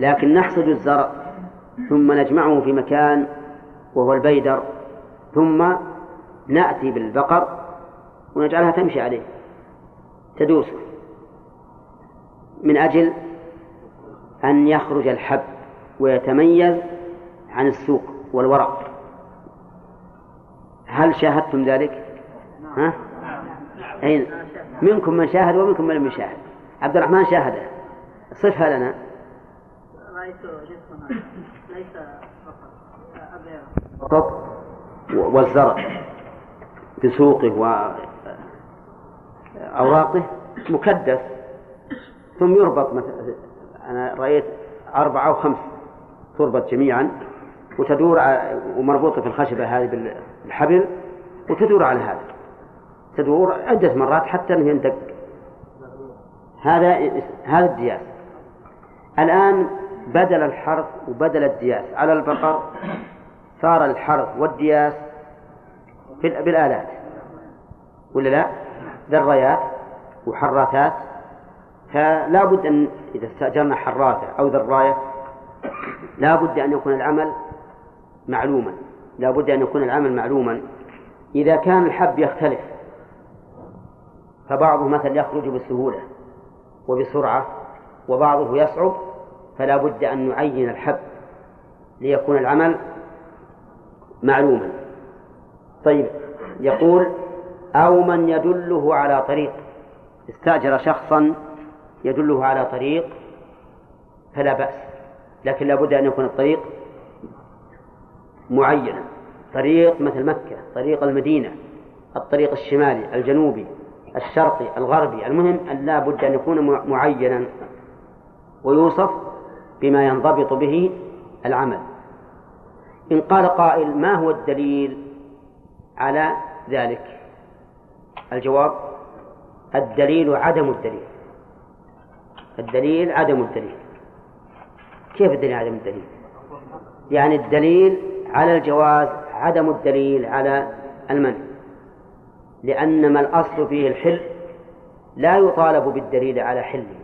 لكن نحصد الزرع ثم نجمعه في مكان وهو البيدر ثم نأتي بالبقر ونجعلها تمشي عليه تدوس. من أجل أن يخرج الحب ويتميز عن السوق والورق هل شاهدتم ذلك؟ ها؟ أين؟ منكم من شاهد ومنكم من لم يشاهد. عبد الرحمن شاهده صفها لنا. رأيت ليس فقط. والزرع. بسوقه وأوراقه مكدس ثم يربط مثلا أنا رأيت أربعة أو خمس تربط جميعا وتدور ومربوطة في الخشبة هذه بالحبل وتدور على هذا. تدور عدة مرات حتى أنه يندق هذا هذا الدياس. الآن بدل الحرث وبدل الدياس. على البقر صار الحرث والدياس بالآلات. ولا لا؟ ذريات وحراثات فلا بد أن إذا استأجرنا حراثة أو ذراية لا بد أن يكون العمل معلوما لا بد أن يكون العمل معلوما. إذا كان الحب يختلف فبعضه مثلا يخرج بسهولة وبسرعة وبعضه يصعب فلا بد أن نعين الحب ليكون العمل معلوما. طيب يقول أو من يدله على طريق. استأجر شخصا يدله على طريق فلا بأس لكن لا بد أن يكون الطريق معينا. طريق مثل مكة طريق المدينة الطريق الشمالي الجنوبي الشرقي الغربي. المهم أن لا بد أن يكون معينا ويوصف بما ينضبط به العمل. إن قال قائل ما هو الدليل على ذلك؟ الجواب الدليل عدم الدليل. الدليل عدم الدليل. كيف الدليل عدم الدليل؟ يعني الدليل على الجواز عدم الدليل على المنع. لأن ما الأصل فيه الحل لا يطالب بالدليل على حله.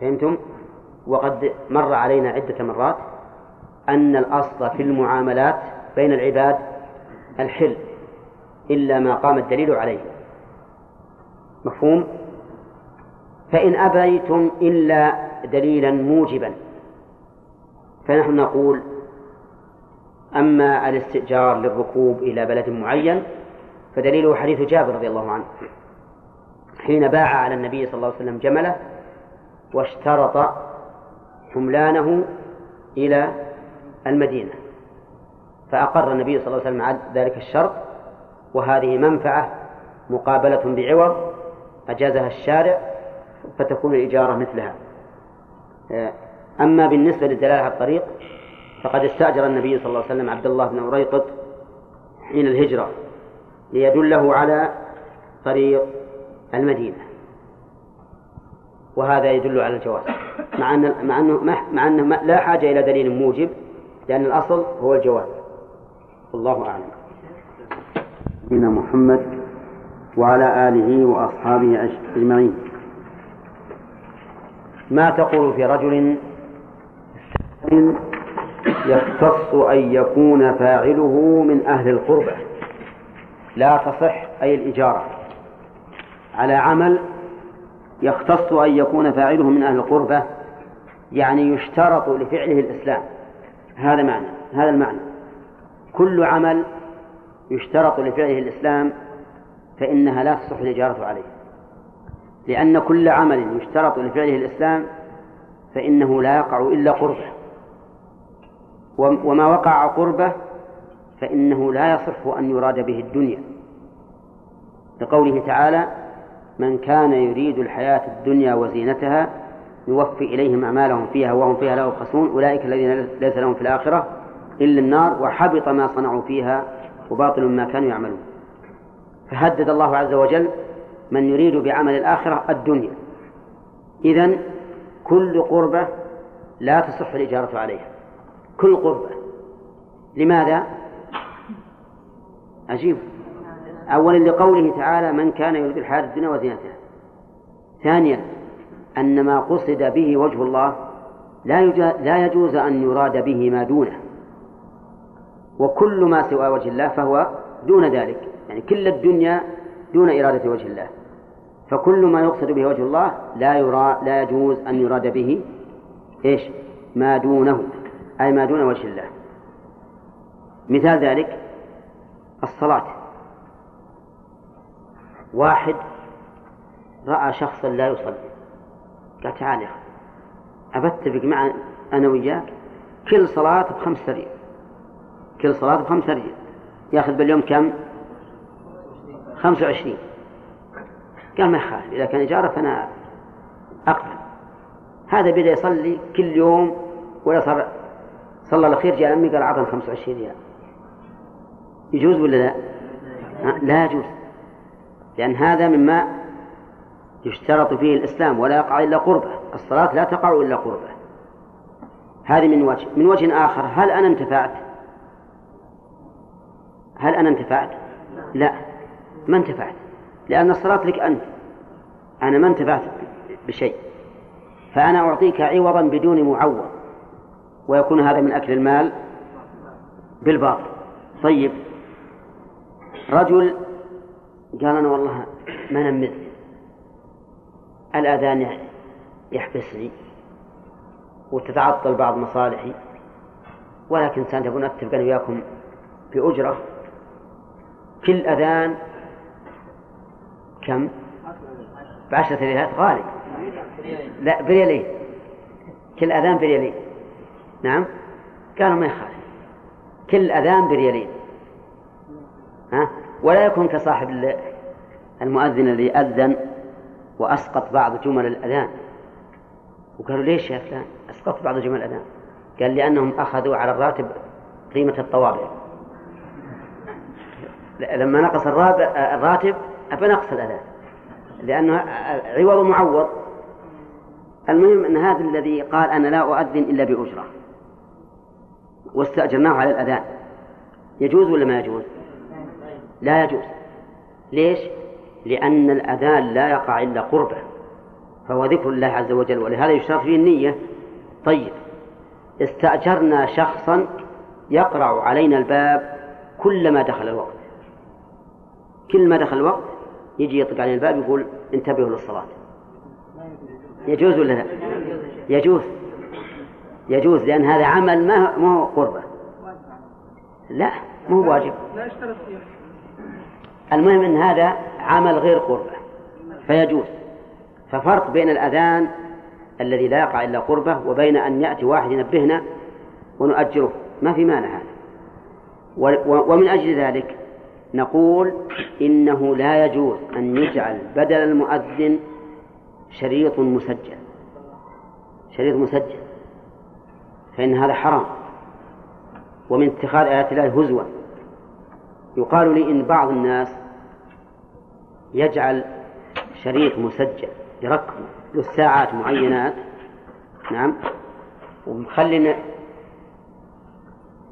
فهمتم؟ وقد مر علينا عدة مرات أن الأصل في المعاملات بين العباد الحل. إلا ما قام الدليل عليه. مفهوم؟ فإن أبيتم إلا دليلا موجبا. فنحن نقول أما الاستئجار للركوب إلى بلد معين فدليله حديث جابر رضي الله عنه. حين باع على النبي صلى الله عليه وسلم جمله واشترط حملانه إلى المدينة فأقر النبي صلى الله عليه وسلم ذلك الشرط وهذه منفعة مقابلة بعوض أجازها الشارع فتكون الإجارة مثلها. أما بالنسبة للدلالة على الطريق فقد استأجر النبي صلى الله عليه وسلم عبد الله بن أريقط حين الهجرة ليدله على طريق المدينة. وهذا يدل على الجواز. مع أن مع أنه مع أنه لا حاجة إلى دليل موجب لأن الأصل هو الجواز. والله أعلم. سيدنا محمد وعلى آله وأصحابه أجمعين. ما تقول في رجل يختص أن يكون فاعله من أهل القربة؟ لا تصح أي الإجارة. على عمل يختص أن يكون فاعله من أهل القربة يعني يشترط لفعله الإسلام. هذا معنى هذا المعنى. كل عمل يشترط لفعله الإسلام فإنها لا تصح الإجارة عليه. لأن كل عمل يشترط لفعله الإسلام فإنه لا يقع إلا قربه. وما وقع قربه فإنه لا يصح أن يراد به الدنيا. لقوله تعالى من كان يريد الحياة الدنيا وزينتها يوفي إليهم أعمالهم فيها وهم فيها لا يبخسون. أولئك الذين ليس لهم في الآخرة إلا النار وحبط ما صنعوا فيها وباطل ما كانوا يعملون. فهدد الله عز وجل من يريد بعمل الآخرة الدنيا. إذن كل قربة لا تصح الإجارة عليها. كل قربة. لماذا؟ عجيب أولا لقوله تعالى من كان يريد الحياة الدنيا وزينتها. ثانيا أن ما قصد به وجه الله لا لا يجوز أن يراد به ما دونه. وكل ما سوى وجه الله فهو دون ذلك. يعني كل الدنيا دون إرادة وجه الله. فكل ما يقصد به وجه الله لا يرى لا يجوز أن يراد به إيش؟ ما دونه. أي ما دون وجه الله. مثال ذلك الصلاة. واحد رأى شخصا لا يصلي. قال تعال يا أخي أبى أتفق مع أنا وياك كل صلاة بخمس ريال كل صلاة بخمس ريال يأخذ باليوم كم؟ خمسة وعشرين. قال ما يخالف إذا كان إجارة فأنا أقبل. هذا بدأ يصلي كل يوم ولا صار صلى الأخير جاء أمي قال أعطني 25 ريال. يجوز ولا لا؟ لا يجوز. لأن هذا مما يشترط فيه الإسلام ولا يقع إلا قربة. الصلاة لا تقع إلا قربة. هذه من وجه من وجه آخر. هل أنا انتفعت؟ هل أنا انتفعت؟ لا ما انتفعت لأن الصلاة لك أنت. أنا ما انتفعت بشيء. فأنا أعطيك عوضا بدون معوض ويكون هذا من أكل المال بالباطل. طيب رجل قال أنا والله ما نمت الأذان يحبسني وتتعطل بعض مصالحي ولكن سنتبون أتفق أنا وياكم بأجرة. كل أذان كم؟ بعشرة ريالات غالي لا بريالين كل أذان بريالين نعم؟ قالوا ما يخالف. كل أذان بريالين ها؟ ولا يكون كصاحب المؤذن الذي أذن وأسقط بعض جمل الأذان. وقالوا ليش يا فلان؟ أسقط بعض جمل الأذان. قال لأنهم أخذوا على الراتب قيمة الطوابع. لما نقص الراتب فنقص الأذان لأنه عوض معوض. المهم أن هذا الذي قال أنا لا أؤذن إلا بأجرة. واستأجرناه على الأذان. يجوز ولا ما يجوز؟ لا يجوز. ليش؟ لأن الأذان لا يقع إلا قربه. فهو ذكر الله عز وجل ولهذا يشترط فيه النية. طيب. استأجرنا شخصا يقرع علينا الباب كلما دخل الوقت. كل ما دخل الوقت يجي يطق علينا الباب يقول انتبهوا للصلاة. يجوز ولا لا؟ يجوز. يجوز لأن هذا عمل ما ما هو قربة. لا مو واجب المهم أن هذا عمل غير قربة فيجوز. ففرق بين الأذان الذي لا يقع إلا قربة وبين أن يأتي واحد ينبهنا ونؤجره. ما في مانع هذا. ومن أجل ذلك نقول إنه لا يجوز أن يجعل بدل المؤذن شريط مسجل. شريط مسجل. فإن هذا حرام. ومن اتخاذ آيات الله هزوا. يقال لي إن بعض الناس يجعل شريط مسجل يركبه له ساعات معينات. نعم. ومخلي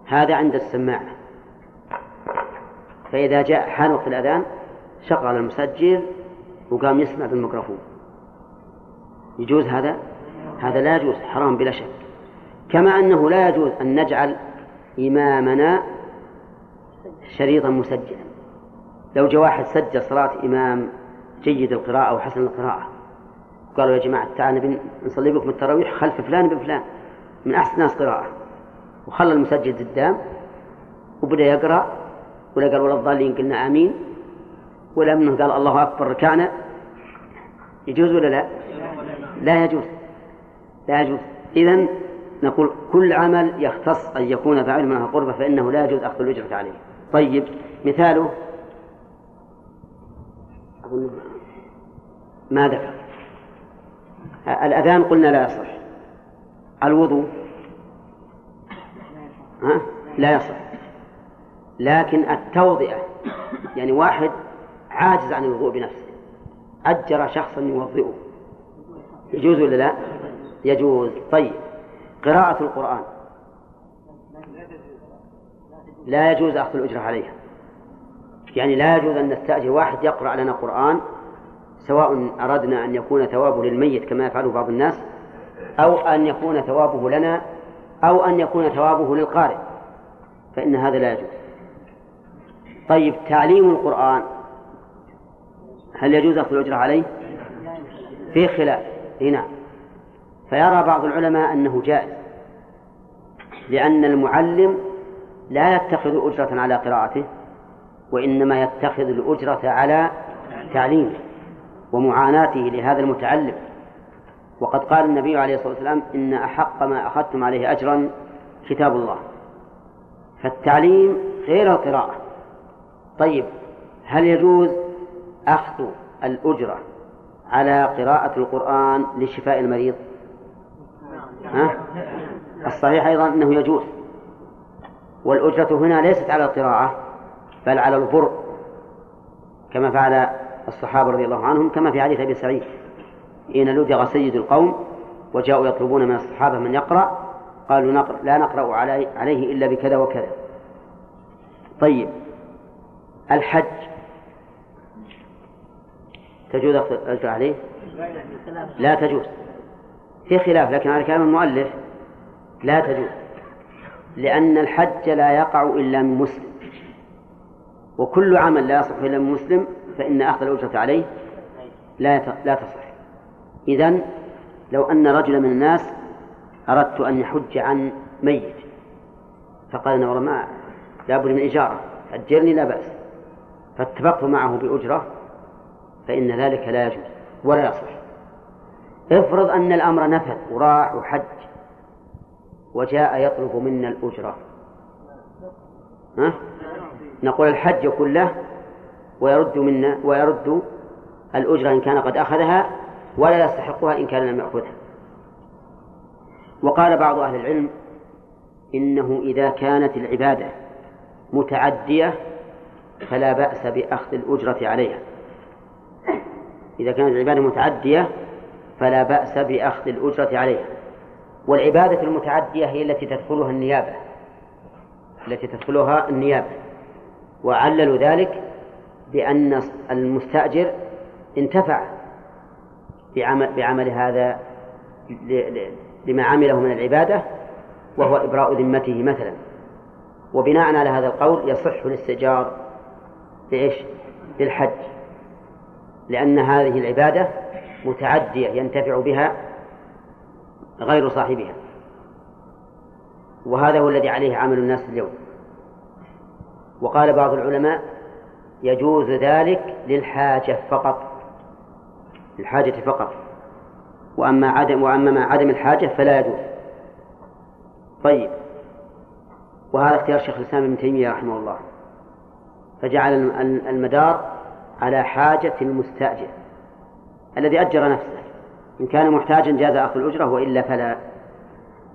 هذا عند السماعة فإذا جاء حان وقت الأذان شغل المسجل وقام يسمع بالميكروفون. يجوز هذا؟ هذا لا يجوز حرام بلا شك. كما أنه لا يجوز أن نجعل إمامنا شريطا مسجلا. لو جاء واحد سجل صلاة إمام جيد القراءة أو حسن القراءة قالوا يا جماعة تعالوا نصلي بكم التراويح خلف فلان بن فلان من أحسن الناس قراءة. وخلى المسجل قدام وبدأ يقرأ ولا قال ولا الضالين قلنا آمين. ولا منه قال الله أكبر. ركعنا يجوز ولا لا؟ لا يجوز. لا يجوز. إذا نقول كل عمل يختص أن يكون فاعل منها قربة فإنه لا يجوز أخذ الأجرة عليه. طيب مثاله ما ذكر. الأذان قلنا لا يصح. الوضوء ها؟ لا يصح. لكن التوضئة يعني واحد عاجز عن الوضوء بنفسه. أجر شخصا يوضئه. يجوز ولا لا؟ يجوز. طيب. قراءة القرآن. لا يجوز أخذ الأجرة عليها. يعني لا يجوز أن نستأجر واحد يقرأ لنا قرآن سواء أردنا أن يكون ثوابه للميت كما يفعله بعض الناس أو أن يكون ثوابه لنا أو أن يكون ثوابه للقارئ. فإن هذا لا يجوز. طيب تعليم القرآن هل يجوز أخذ الأجرة عليه؟ في خلاف. هنا فيرى بعض العلماء أنه جائز لأن المعلم لا يتخذ أجرة على قراءته وإنما يتخذ الأجرة على تعليمه ومعاناته لهذا المتعلم. وقد قال النبي عليه الصلاة والسلام إن أحق ما أخذتم عليه أجرا كتاب الله. فالتعليم غير القراءة. طيب هل يجوز أخذ الأجرة على قراءة القرآن لشفاء المريض؟ ها؟ الصحيح أيضا أنه يجوز. والأجرة هنا ليست على القراءة بل على البر كما فعل الصحابة رضي الله عنهم كما في حديث أبي سعيد. حين لدغ سيد القوم وجاءوا يطلبون من الصحابة من يقرأ قالوا نقرأ لا نقرأ علي عليه إلا بكذا وكذا. طيب الحج. تجوز الأجر عليه لا تجوز. في خلاف لكن على كلام المؤلف لا تجوز لأن الحج لا يقع إلا من مسلم. وكل عمل لا يصح إلا من مسلم فإن أخذ الأجرة عليه لا لا تصح. إذا لو أن رجلا من الناس أردت أن يحج عن ميت فقال أنا والله ما لابد من إجارة أجرني لا بأس. فاتفقت معه بأجرة فإن ذلك لا يجوز ولا يصح. افرض أن الأمر نفذ وراح وحج وجاء يطلب منا الأجرة. ها؟ نقول الحج كله ويرد منا ويرد الأجرة إن كان قد أخذها ولا يستحقها إن كان لم يأخذها. وقال بعض أهل العلم إنه إذا كانت العبادة متعدية فلا بأس بأخذ الأجرة عليها. إذا كانت العبادة متعدية فلا بأس بأخذ الأجرة عليها. والعبادة المتعدية هي التي تدخلها النيابة. التي تدخلها النيابة. وعللوا ذلك بأن المستأجر انتفع بعمل, بعمل هذا لما عمله من العبادة وهو إبراء ذمته مثلا. وبناء على هذا القول يصح الاستئجار لإيش؟ للحج. لأن هذه العبادة متعدية ينتفع بها غير صاحبها. وهذا هو الذي عليه عمل الناس اليوم. وقال بعض العلماء يجوز ذلك للحاجة فقط. للحاجة فقط. وأما عدم وأما ما عدم الحاجة فلا يجوز. طيب. وهذا اختيار شيخ الإسلام ابن تيمية رحمه الله. فجعل المدار على حاجة المستأجر الذي أجر نفسه. إن كان محتاجا جاز أخذ الأجرة وإلا فلا.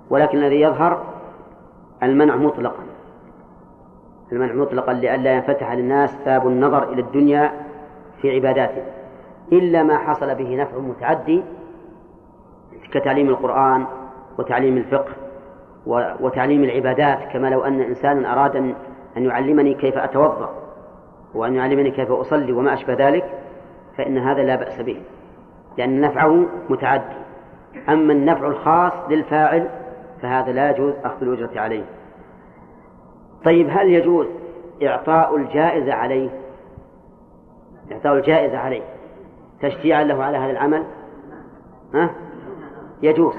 ولكن الذي يظهر المنع مطلقا. المنع مطلقا لئلا ينفتح للناس باب النظر إلى الدنيا في عباداته. إلا ما حصل به نفع متعدي كتعليم القرآن وتعليم الفقه وتعليم العبادات. كما لو أن إنسانا أراد أن يعلمني كيف أتوضأ. وأن يعلمني كيف أصلي وما أشبه ذلك فإن هذا لا بأس به. لأن نفعه متعدي. أما النفع الخاص للفاعل فهذا لا يجوز أخذ الأجرة عليه. طيب هل يجوز إعطاء الجائزة عليه؟ إعطاء الجائزة عليه. تشجيعا له على هذا العمل؟ ها؟ يجوز.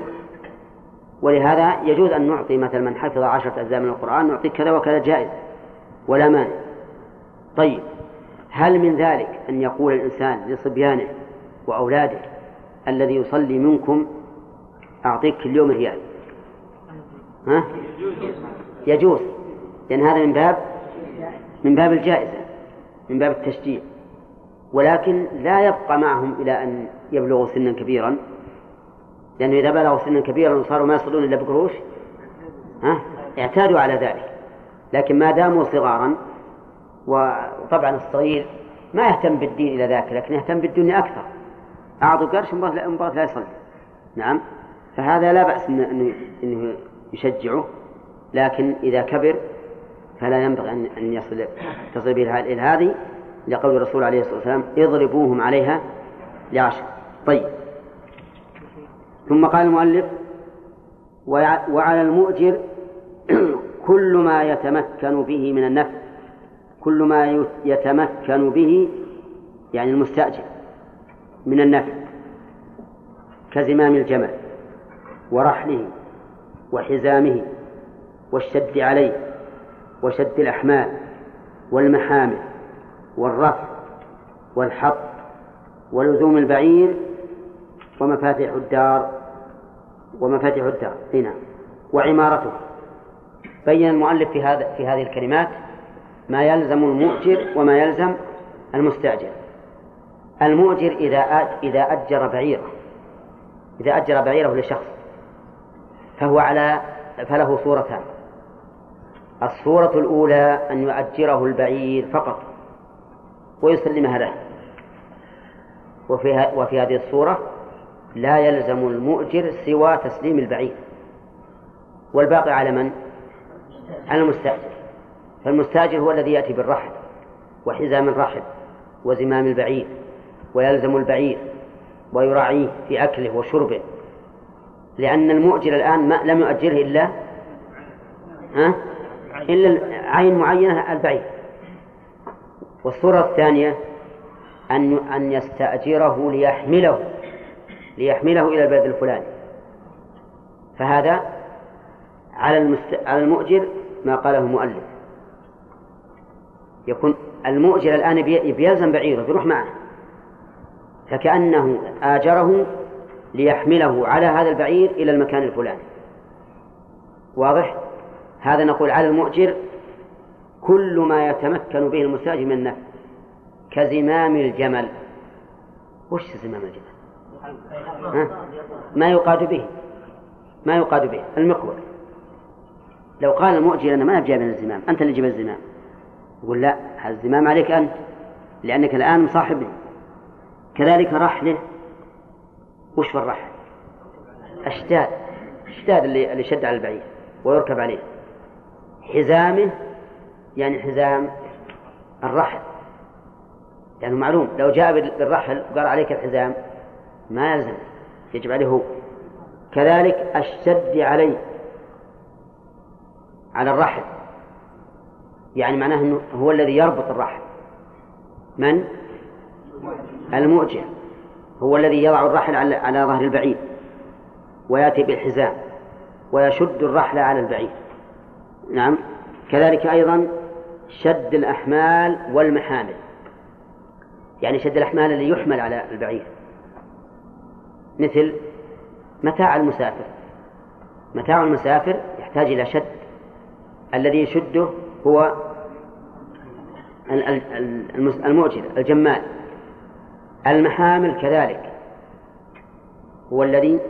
ولهذا يجوز أن نعطي مثلا من حفظ عشرة أجزاء من القرآن نعطي كذا وكذا جائزة ولا مانع. طيب هل من ذلك أن يقول الإنسان لصبيانه وأولاده الذي يصلي منكم أعطيك كل يوم ريال؟ ها؟ يجوز. لأن هذا من باب من باب الجائزة من باب التشجيع. ولكن لا يبقى معهم إلى أن يبلغوا سنا كبيرا. لأنه إذا بلغوا سنا كبيرا وصاروا ما يصلون إلا بقروش ها؟ اعتادوا على ذلك. لكن ما داموا صغارا وطبعا الصغير ما يهتم بالدين إلى ذاك لكن يهتم بالدنيا أكثر. أعطوا قرش مباراة لا يصلي. نعم؟ فهذا لا بأس أنه, إنه يشجعه لكن إذا كبر فلا ينبغي أن يصل تصل به إلى هذه لقول الرسول عليه الصلاة والسلام اضربوهم عليها لعشر. طيب. ثم قال المؤلف وعلى المؤجر كل ما يتمكن به من النفع. كل ما يتمكن به يعني المستأجر من النفع كزمام الجمل ورحله وحزامه والشد عليه وشد الأحمال والمحامل والرفع والحط ولزوم البعير ومفاتيح الدار ومفاتيح الدار. هنا وعمارته. بين المؤلف في هذا في هذه الكلمات ما يلزم المؤجر وما يلزم المستأجر. المؤجر إذا إذا أجر بعيره. إذا أجر بعيره لشخص فهو على فله صورتان. الصورة الأولى أن يؤجره البعير فقط ويسلمها له. وفي, وفي هذه الصورة لا يلزم المؤجر سوى تسليم البعير. والباقي على من؟ على المستأجر. فالمستاجر هو الذي يأتي بالرحل وحزام الرحل وزمام البعير ويلزم البعير ويراعيه في أكله وشربه. لأن المؤجر الآن ما لم يؤجره إلا ها؟ إلا عين معينة البعير. والصورة الثانية أن أن يستأجره ليحمله ليحمله إلى البلد الفلاني. فهذا على المست... على المؤجر ما قاله المؤلف. يكون المؤجر الآن بيلزم بعيره بيروح معه. فكأنه آجره ليحمله على هذا البعير إلى المكان الفلاني. واضح؟ هذا نقول على المؤجر كل ما يتمكن به المستاجر من النفع كزمام الجمل. وش زمام الجمل؟ ما يقاد به. ما يقاد به. المقود لو قال المؤجر أنا ما جايب الزمام أنت اللي جيب الزمام. يقول لا هذا الزمام عليك أنت لأنك الآن مصاحبه كذلك رحله وش في الرحل أشتاد أشتاد اللي اللي شد على البعير ويركب عليه. حزامه يعني حزام الرحل. يعني معلوم لو جاء بالرحل وقال عليك الحزام ما يلزم يجب عليه هو. كذلك الشد عليه على الرحل. يعني معناه أنه هو الذي يربط الرحل من؟ المؤجر هو الذي يضع الرحل على, على ظهر البعير ويأتي بالحزام ويشد الرحل على البعير. نعم. كذلك أيضا شد الأحمال والمحامل. يعني شد الأحمال اللي يحمل على البعير. مثل متاع المسافر. متاع المسافر يحتاج إلى شد. الذي يشده هو المؤجر الجمال. المحامل كذلك هو الذي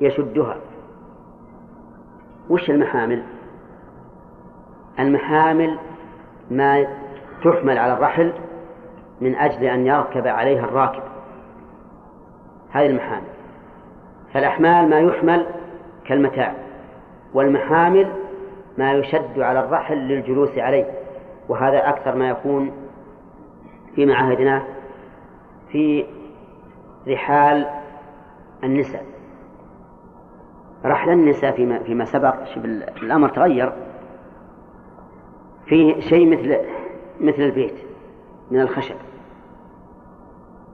يشدها. وش المحامل؟ المحامل ما تحمل على الرحل من أجل أن يركب عليها الراكب. هذه المحامل. فالأحمال ما يحمل كالمتاع. والمحامل ما يشد على الرحل للجلوس عليه وهذا أكثر ما يكون في معاهدنا في رحال النساء. رحل النساء فيما فيما سبق الأمر تغير. فيه شيء مثل مثل البيت من الخشب.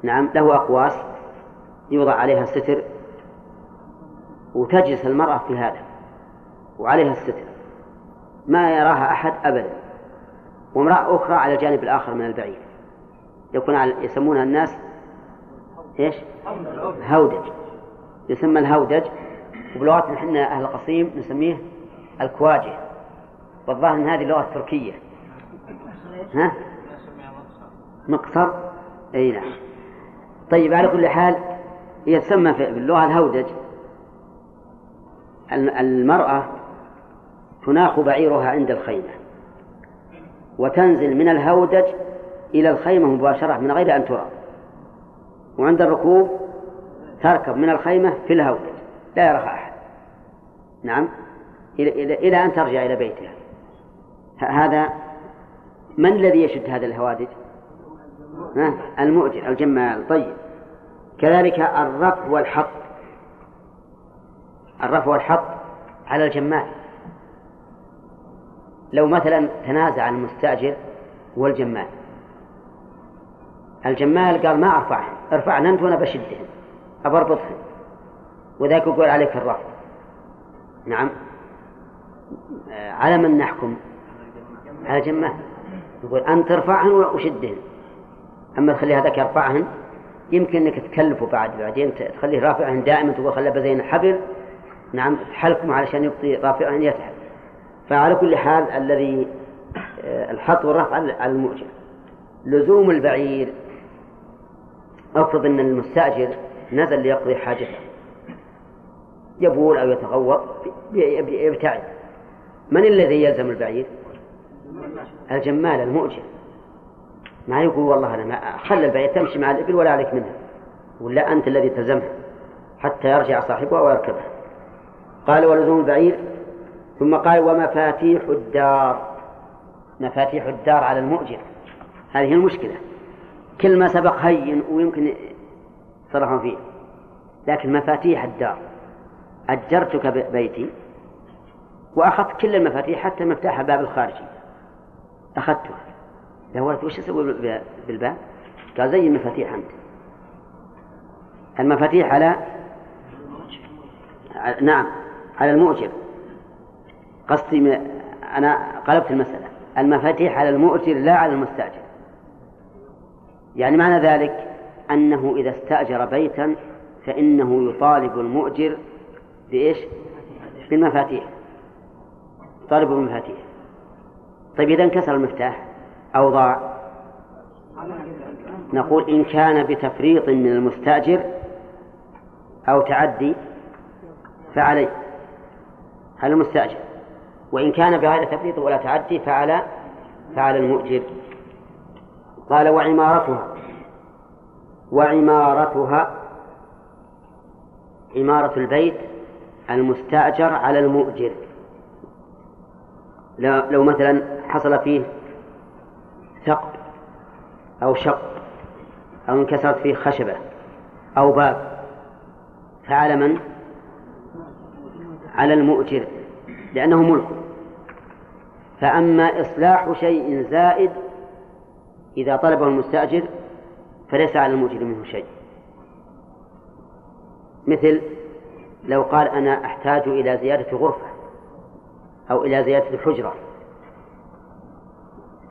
نعم له أقواس يوضع عليها الستر وتجلس المرأة في هذا وعليها الستر. ما يراها أحد أبدا. وامرأة أخرى على الجانب الآخر من البعير. يكون يسمونها الناس إيش؟ هودج. يسمى الهودج. وبلغتنا إحنا أهل القصيم نسميه الكواجه. والظاهر أن هذه لغة تركية ها؟ مقصر؟ أي نعم. طيب على كل حال هي تسمى في اللغة الهودج. المرأة تناخ بعيرها عند الخيمة وتنزل من الهودج إلى الخيمة مباشرة من غير أن ترى. وعند الركوب تركب من الخيمة في الهودج. لا يراها أحد. نعم. إلى, أن ترجع إلى بيتها. هذا من الذي يشد هذا الهوادج؟ المؤجر الجمال. طيب. كذلك الرفع والحط. الرفع والحط على الجمال. لو مثلا تنازع المستأجر والجمال الجمال. قال ما أرفعه ارفعنا أنت وأنا بشدهن أبربطهن وذاك يقول عليك الرفع. نعم. آه، على من نحكم؟ على جمال. يقول أنت ترفعهن وشدهن أما تخلي هذاك يرفعهن يمكن أنك تكلفه بعد بعدين تخليه رافعهن دائما تقول خليه بزين الحبل نعم تحلكم علشان يبقي رافعهن يتحل. فعلى كل حال الذي آه، الحط والرفع على المؤجر. لزوم البعير. افرض ان المستاجر نزل ليقضي حاجته. يبول أو يتغوط يبتعد. من الذي يلزم البعير؟ الجمال المؤجر. ما يقول والله أنا ما البعير تمشي مع الإبل ولا عليك منها. ولا أنت الذي تلزمها حتى يرجع صاحبها ويركبها. قال ولزوم البعير ثم قال ومفاتيح الدار. مفاتيح الدار على المؤجر. هذه المشكلة. كل ما سبق هين ويمكن صرحوا فيه. لكن مفاتيح الدار. أجرتك بيتي. وأخذت كل المفاتيح حتى مفتاح الباب الخارجي أخذتها دورت وش أسوي بالباب؟ قال زي المفاتيح أنت المفاتيح على نعم على المؤجر. قصدي أنا قلبت المسألة. المفاتيح على المؤجر لا على المستأجر. يعني معنى ذلك أنه إذا استأجر بيتا فإنه يطالب المؤجر بإيش؟ بالمفاتيح. طالب بالمفاتيح. طيب إذا انكسر المفتاح أو ضاع؟ نقول إن كان بتفريط من المستأجر أو تعدي فعليه. على المستأجر؟ وإن كان بغير تفريط ولا تعدي فعلى فعلى المؤجر. قال وعمارتها وعمارتها عمارة البيت المستأجر على المؤجر. لو مثلا حصل فيه ثقب أو شق أو انكسرت فيه خشبة أو باب فعلى من؟ على المؤجر. لأنه ملك. فأما إصلاح شيء زائد إذا طلبه المستأجر فليس على المؤجر منه شيء. مثل لو قال أنا أحتاج إلى زيادة غرفة أو إلى زيادة حجرة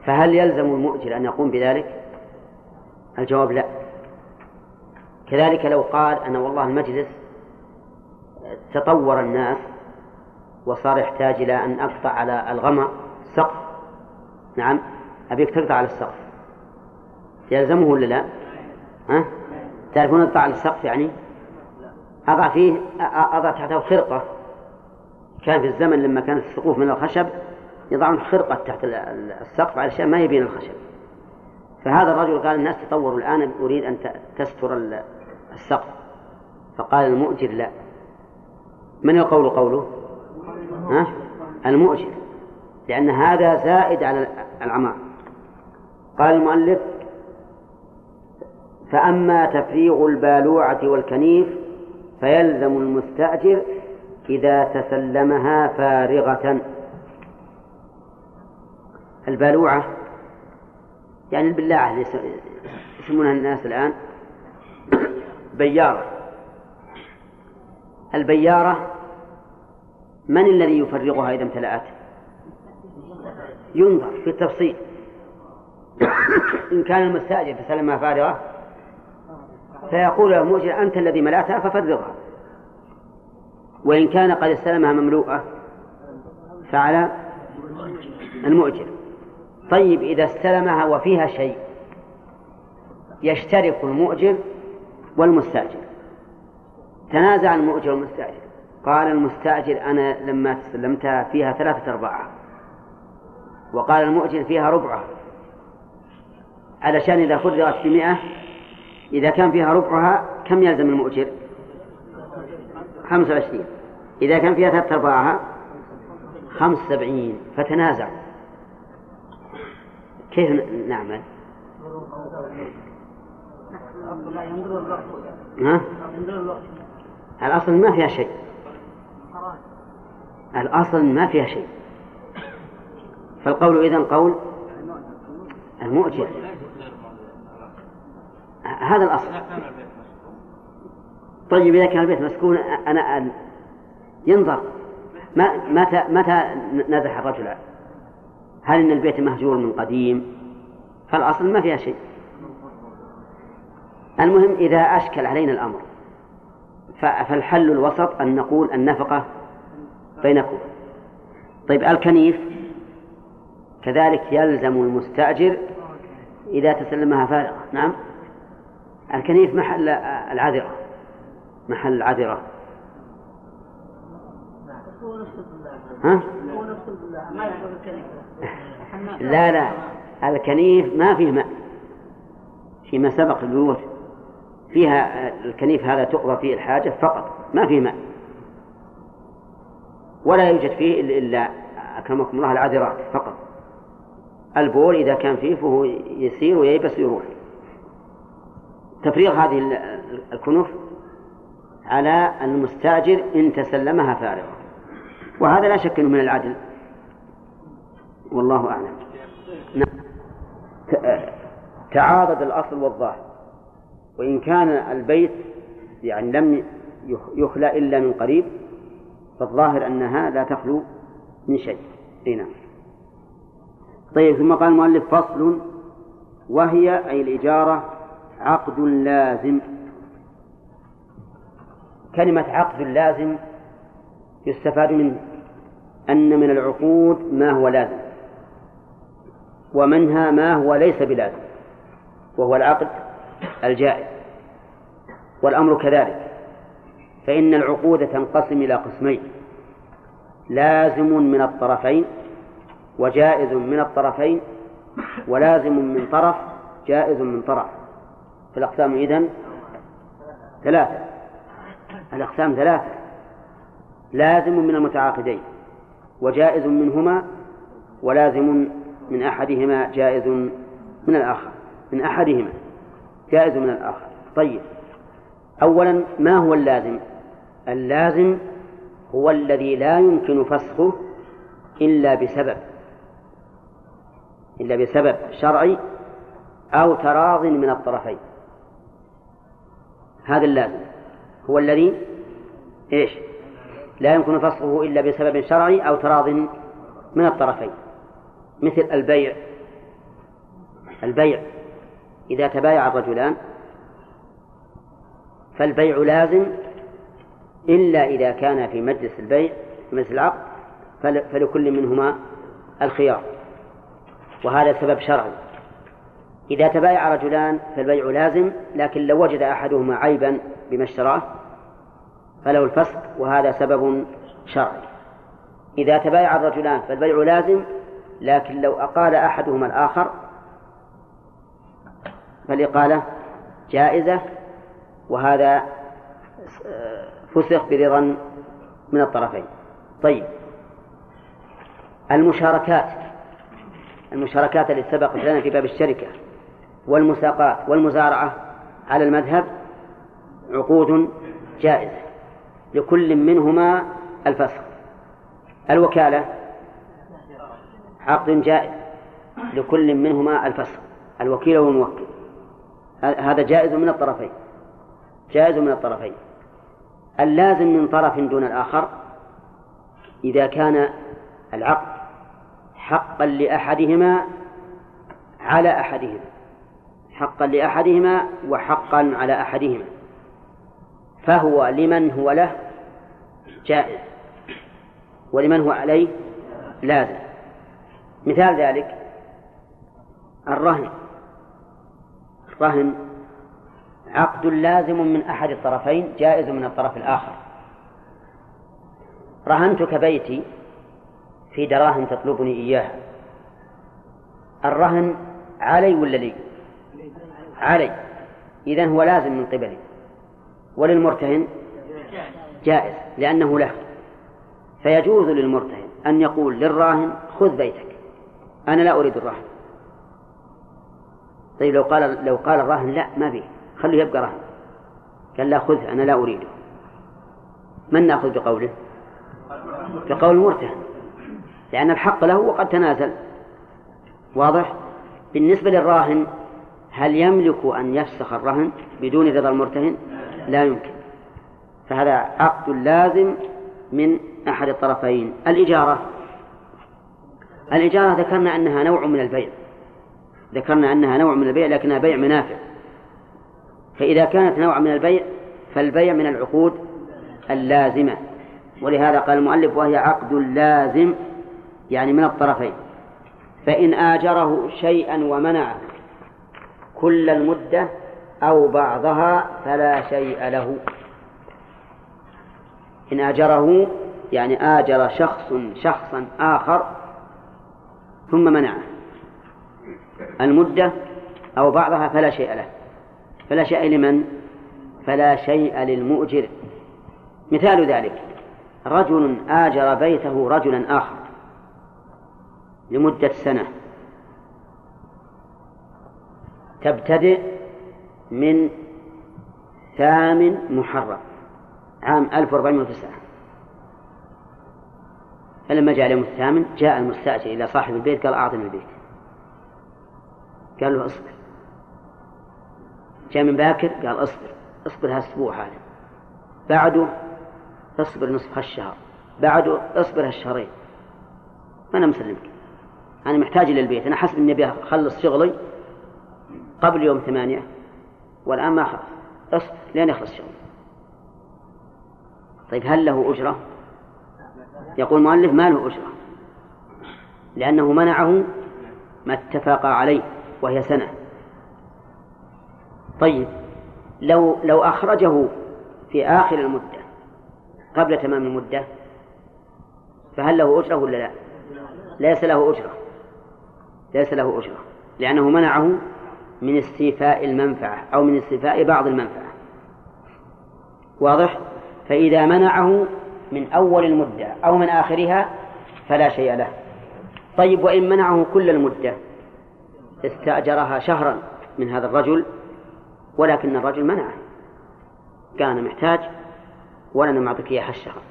فهل يلزم المؤجر أن يقوم بذلك؟ الجواب لا. كذلك لو قال أنا والله المجلس تطور الناس وصار يحتاج إلى أن أقطع على الغمى السقف نعم. أبيك تقطع على السقف. يلزمه ولا لا؟ ها؟ تعرفون اقطع على السقف يعني؟ أضع فيه أضع تحته خرقة. كان في الزمن لما كانت السقوف من الخشب يضعون خرقة تحت السقف علشان ما يبين الخشب. فهذا الرجل قال الناس تطوروا الآن أريد أن تستر السقف. فقال المؤجر لا. من القول قوله؟ ها؟ المؤجر لأن هذا زائد على العمار قال المؤلف فأما تفريغ البالوعة والكنيف فيلزم المستأجر إذا تسلمها فارغة. البالوعة يعني البلاعة اللي يسمونها الناس الآن بيارة. البيارة من الذي يفرغها إذا امتلأت؟ ينظر في التفصيل. إن كان المستأجر تسلمها فارغة فيقول له المؤجر أنت الذي ملأتها ففرغها. وإن كان قد استلمها مملوءة فعلى المؤجر. طيب إذا استلمها وفيها شيء يشترك المؤجر والمستأجر. تنازع المؤجر والمستأجر. قال المستأجر أنا لما تسلمتها فيها ثلاثة أرباعها وقال المؤجر فيها ربعها علشان إذا فرغت بمئة إذا كان فيها ربعها كم يلزم المؤجر؟ خمسة وعشرين. إذا كان فيها ثلاثة أرباعها خمس سبعين فتنازع. كيف نعمل؟ ها؟ الأصل ما فيها شيء. الأصل ما فيها شيء. فالقول إذن قول المؤجر. هذا الأصل. طيب إذا كان البيت مسكون أنا ينظر. متى متى نزح الرجل؟ هل إن البيت مهجور من قديم؟ فالأصل ما فيها شيء. المهم إذا أشكل علينا الأمر. فالحل الوسط أن نقول النفقة بينكم. طيب الكنيف كذلك يلزم المستأجر إذا تسلمها فارغة. نعم. الكنيف محل العذرة. محل العذرة ها؟ لا لا. الكنيف ما فيه ماء. فيما سبق البيوت فيها الكنيف هذا تقضى فيه الحاجة فقط ما فيه ماء. ولا يوجد فيه إلا أكرمكم الله العذرات فقط. البول إذا كان فيه فهو يسير وييبس ويروح. تفريغ هذه الكنوف على المستاجر إن تسلمها فارغة. وهذا لا شك من العدل. والله أعلم. نعم. تعاضد الأصل والظاهر. وإن كان البيت يعني لم يخلى إلا من قريب فالظاهر أنها لا تخلو من شيء هنا نعم. طيب ثم قال المؤلف فصل وهي أي الإجارة عقد لازم كلمة عقد لازم يستفاد منه أن من العقود ما هو لازم ومنها ما هو ليس بلازم وهو العقد الجائز والأمر كذلك. فإن العقود تنقسم إلى قسمين لازم من الطرفين وجائز من الطرفين ولازم من طرف جائز من طرف. فالأقسام إذن ثلاثة الأقسام ثلاثة لازم من المتعاقدين وجائز منهما ولازم من أحدهما جائز من الآخر من أحدهما. جائز من الآخر. طيب. أولا ما هو اللازم؟ اللازم هو الذي لا يمكن فسخه إلا بسبب إلا بسبب شرعي أو تراض من الطرفين. هذا اللازم. هو الذي إيش؟ لا يمكن فسخه إلا بسبب شرعي أو تراض من الطرفين. مثل البيع. البيع. إذا تبايع الرجلان فالبيع لازم إلا إذا كان في مجلس البيع مجلس العقد فلكل منهما الخيار. وهذا سبب شرعي. إذا تبايع رجلان فالبيع لازم لكن لو وجد أحدهما عيبا بما اشتراه فله الفسق وهذا سبب شرعي. إذا تبايع الرجلان فالبيع لازم لكن لو أقال أحدهما الآخر فالإقالة جائزة وهذا فسخ برضا من الطرفين. طيب. المشاركات. المشاركات التي سبقت لنا في باب الشركة والمساقات والمزارعة على المذهب عقود جائزة لكل منهما الفسخ الوكالة عقد جائز لكل منهما الفسخ الوكيل والموكل. هذا جائز من الطرفين. جائز من الطرفين. اللازم من طرف دون الآخر إذا كان العقد حقا لأحدهما على أحدهما. حقا لأحدهما وحقا على أحدهما. فهو لمن هو له جائز ولمن هو عليه لازم. مثال ذلك الرهن. الرهن عقد لازم من أحد الطرفين جائز من الطرف الآخر. رهنتك بيتي في دراهم تطلبني إياها. الرهن علي ولا لي؟ علي. إذن هو لازم من قبلي. وللمرتهن؟ جائز لأنه له. فيجوز للمرتهن أن يقول للراهن خذ بيتك. أنا لا أريد الرهن. طيب لو قال لو قال الراهن لا ما به خليه يبقى رهن. قال لا خذ أنا لا أريده. من نأخذ بقوله؟ بقول المرتهن لأن الحق له وقد تنازل. واضح؟ بالنسبة للراهن هل يملك أن يفسخ الرهن بدون رضا المرتهن؟ لا يمكن. فهذا عقد لازم من أحد الطرفين. الإجارة. الإجارة ذكرنا أنها نوع من البيع. ذكرنا أنها نوع من البيع لكنها بيع منافع. فإذا كانت نوع من البيع فالبيع من العقود اللازمة. ولهذا قال المؤلف وهي عقد لازم يعني من الطرفين. فإن آجره شيئا ومنعه كل المدة أو بعضها فلا شيء له. إن آجره يعني آجر شخص شخصا آخر ثم منعه. المدة أو بعضها فلا شيء له. فلا شيء لمن؟ فلا شيء للمؤجر. مثال ذلك رجل آجر بيته رجلا آخر لمدة سنة. تبتدئ من ثامن محرم عام 1409 فلما جاء اليوم الثامن جاء المستأجر إلى صاحب البيت قال أعطني البيت. قال له اصبر. جاء من باكر قال اصبر اصبر هالاسبوع هذا. بعده اصبر نصف هالشهر. بعده اصبر هالشهرين. أنا مسلمك. أنا محتاج إلى البيت. أنا حسب إني أبي أخلص شغلي قبل يوم ثمانية والآن ما خلص. اصبر لين يخلص شغلي. طيب هل له أجرة؟ يقول المؤلف ما له أجرة لأنه منعه ما اتفق عليه. وهي سنة طيب لو لو أخرجه في آخر المدة قبل تمام المدة فهل له أجرة ولا لا؟ ليس له أجرة ليس له أجرة لأنه منعه من استيفاء المنفعة أو من استيفاء بعض المنفعة واضح؟ فإذا منعه من أول المدة أو من آخرها فلا شيء له طيب وإن منعه كل المدة استأجرها شهرا من هذا الرجل ولكن الرجل منعه. قال أنا محتاج ولا أنا معطيك إياها الشهر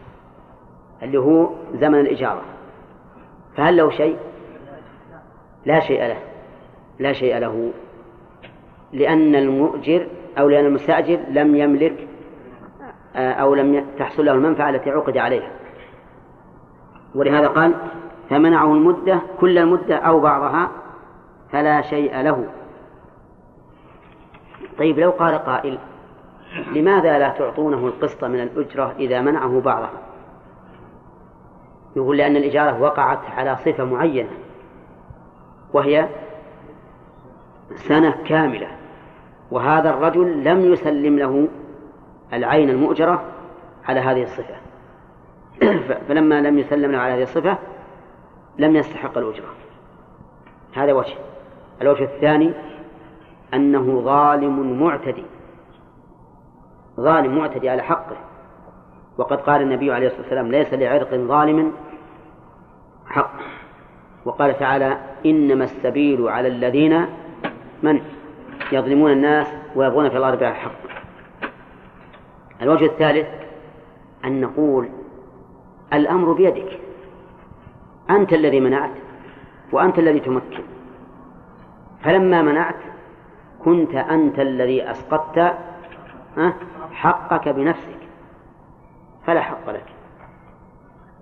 اللي هو زمن الإجارة. فهل له شيء؟ لا شيء له. لا شيء له. لأن المؤجر أو لأن المستأجر لم يملك آه، أو لم تحصل له المنفعة التي عقد عليها. ولهذا قال فمنعه المدة كل المدة أو بعضها فلا شيء له. طيب لو قال قائل لماذا لا تعطونه القسط من الأجرة إذا منعه بعضها يقول لأن الإجارة وقعت على صفة معينة وهي سنة كاملة وهذا الرجل لم يسلم له العين المؤجرة على هذه الصفة. فلما لم يسلم له على هذه الصفة لم يستحق الأجرة. هذا وجه. الوجه الثاني أنه ظالم معتدي. ظالم معتدي على حقه. وقد قال النبي عليه الصلاة والسلام ليس لعرق ظالم حق. وقال تعالى إنما السبيل على الذين من؟ يظلمون الناس ويبغون في الأرض بغير الحق الوجه الثالث أن نقول الأمر بيدك. أنت الذي منعت وأنت الذي تمكن. فلما منعت كنت أنت الذي أسقطت حقك بنفسك. فلا حق لك.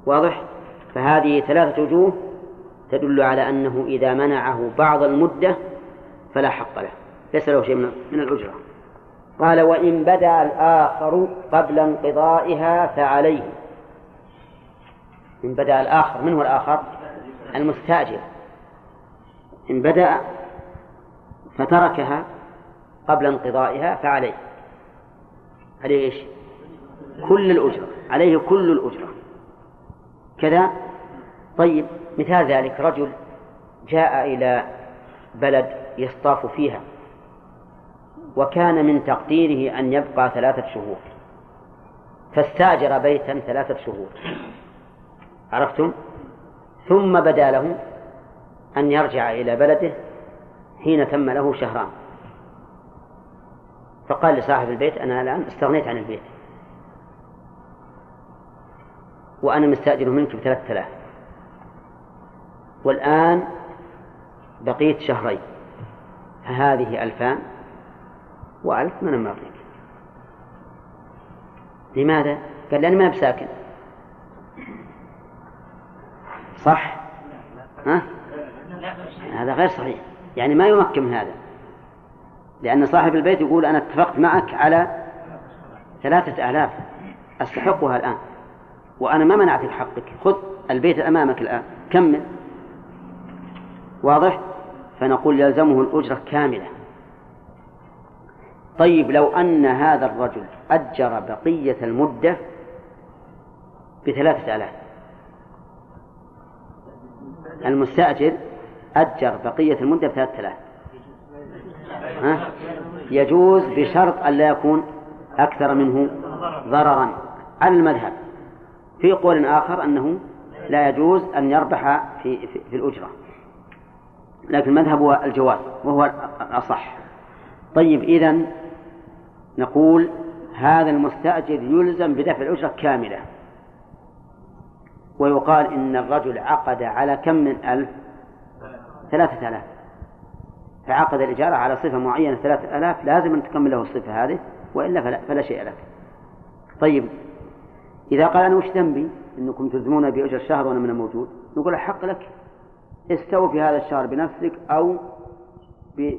واضح؟ فهذه ثلاثة وجوه تدل على أنه إذا منعه بعض المدة فلا حق له. ليس له شيء من الأجرة. قال وإن بدا الآخر قبل انقضائها فعليه. إن بدا الآخر من هو الآخر؟ المستأجر. إن بدأ فتركها قبل انقضائها فعليه. عليه إيش؟ كل الأجرة عليه كل الأجرة. كذا؟ طيب مثال ذلك رجل جاء إلى بلد يصطاف فيها وكان من تقديره أن يبقى ثلاثة شهور فاستأجر بيتا ثلاثة شهور. عرفتم؟ ثم بدا له أن يرجع إلى بلده حين تم له شهران. فقال لصاحب البيت أنا الآن استغنيت عن البيت. وأنا مستأجر منك بثلاثة آلاف. والآن بقيت شهرين. فهذه ألفان وألف من المعطيك لماذا؟ قال لأني ما بساكن. صح؟ ها؟ هذا غير صحيح. يعني ما يمكن من هذا. لأن صاحب البيت يقول أنا اتفقت معك على ثلاثة آلاف. أستحقها الآن. وأنا ما منعتك حقك خذ البيت أمامك الآن. كمل. واضح؟ فنقول يلزمه الأجرة كاملة. طيب لو أن هذا الرجل أجر بقية المدة بثلاثة آلاف. المستأجر أجر بقية المدة بثلاثة آلاف. ها؟ يجوز بشرط أن لا يكون أكثر منه ضررا على المذهب. في قول آخر أنه لا يجوز أن يربح في, في, في الأجرة. لكن المذهب هو الجواز وهو الأصح. طيب إذا نقول هذا المستأجر يلزم بدفع الأجرة كاملة. ويقال إن الرجل عقد على كم من ألف؟ ثلاثة آلاف. فعقد الإجارة على صفة معينة ثلاثة آلاف لازم أن تكمل له الصفة هذه وإلا فلا, فلا شيء لك. طيب إذا قال أنا وش ذنبي؟ أنكم تلزمون بأجر الشهر وأنا من موجود نقول الحق لك. استوى في هذا الشهر بنفسك أو ب...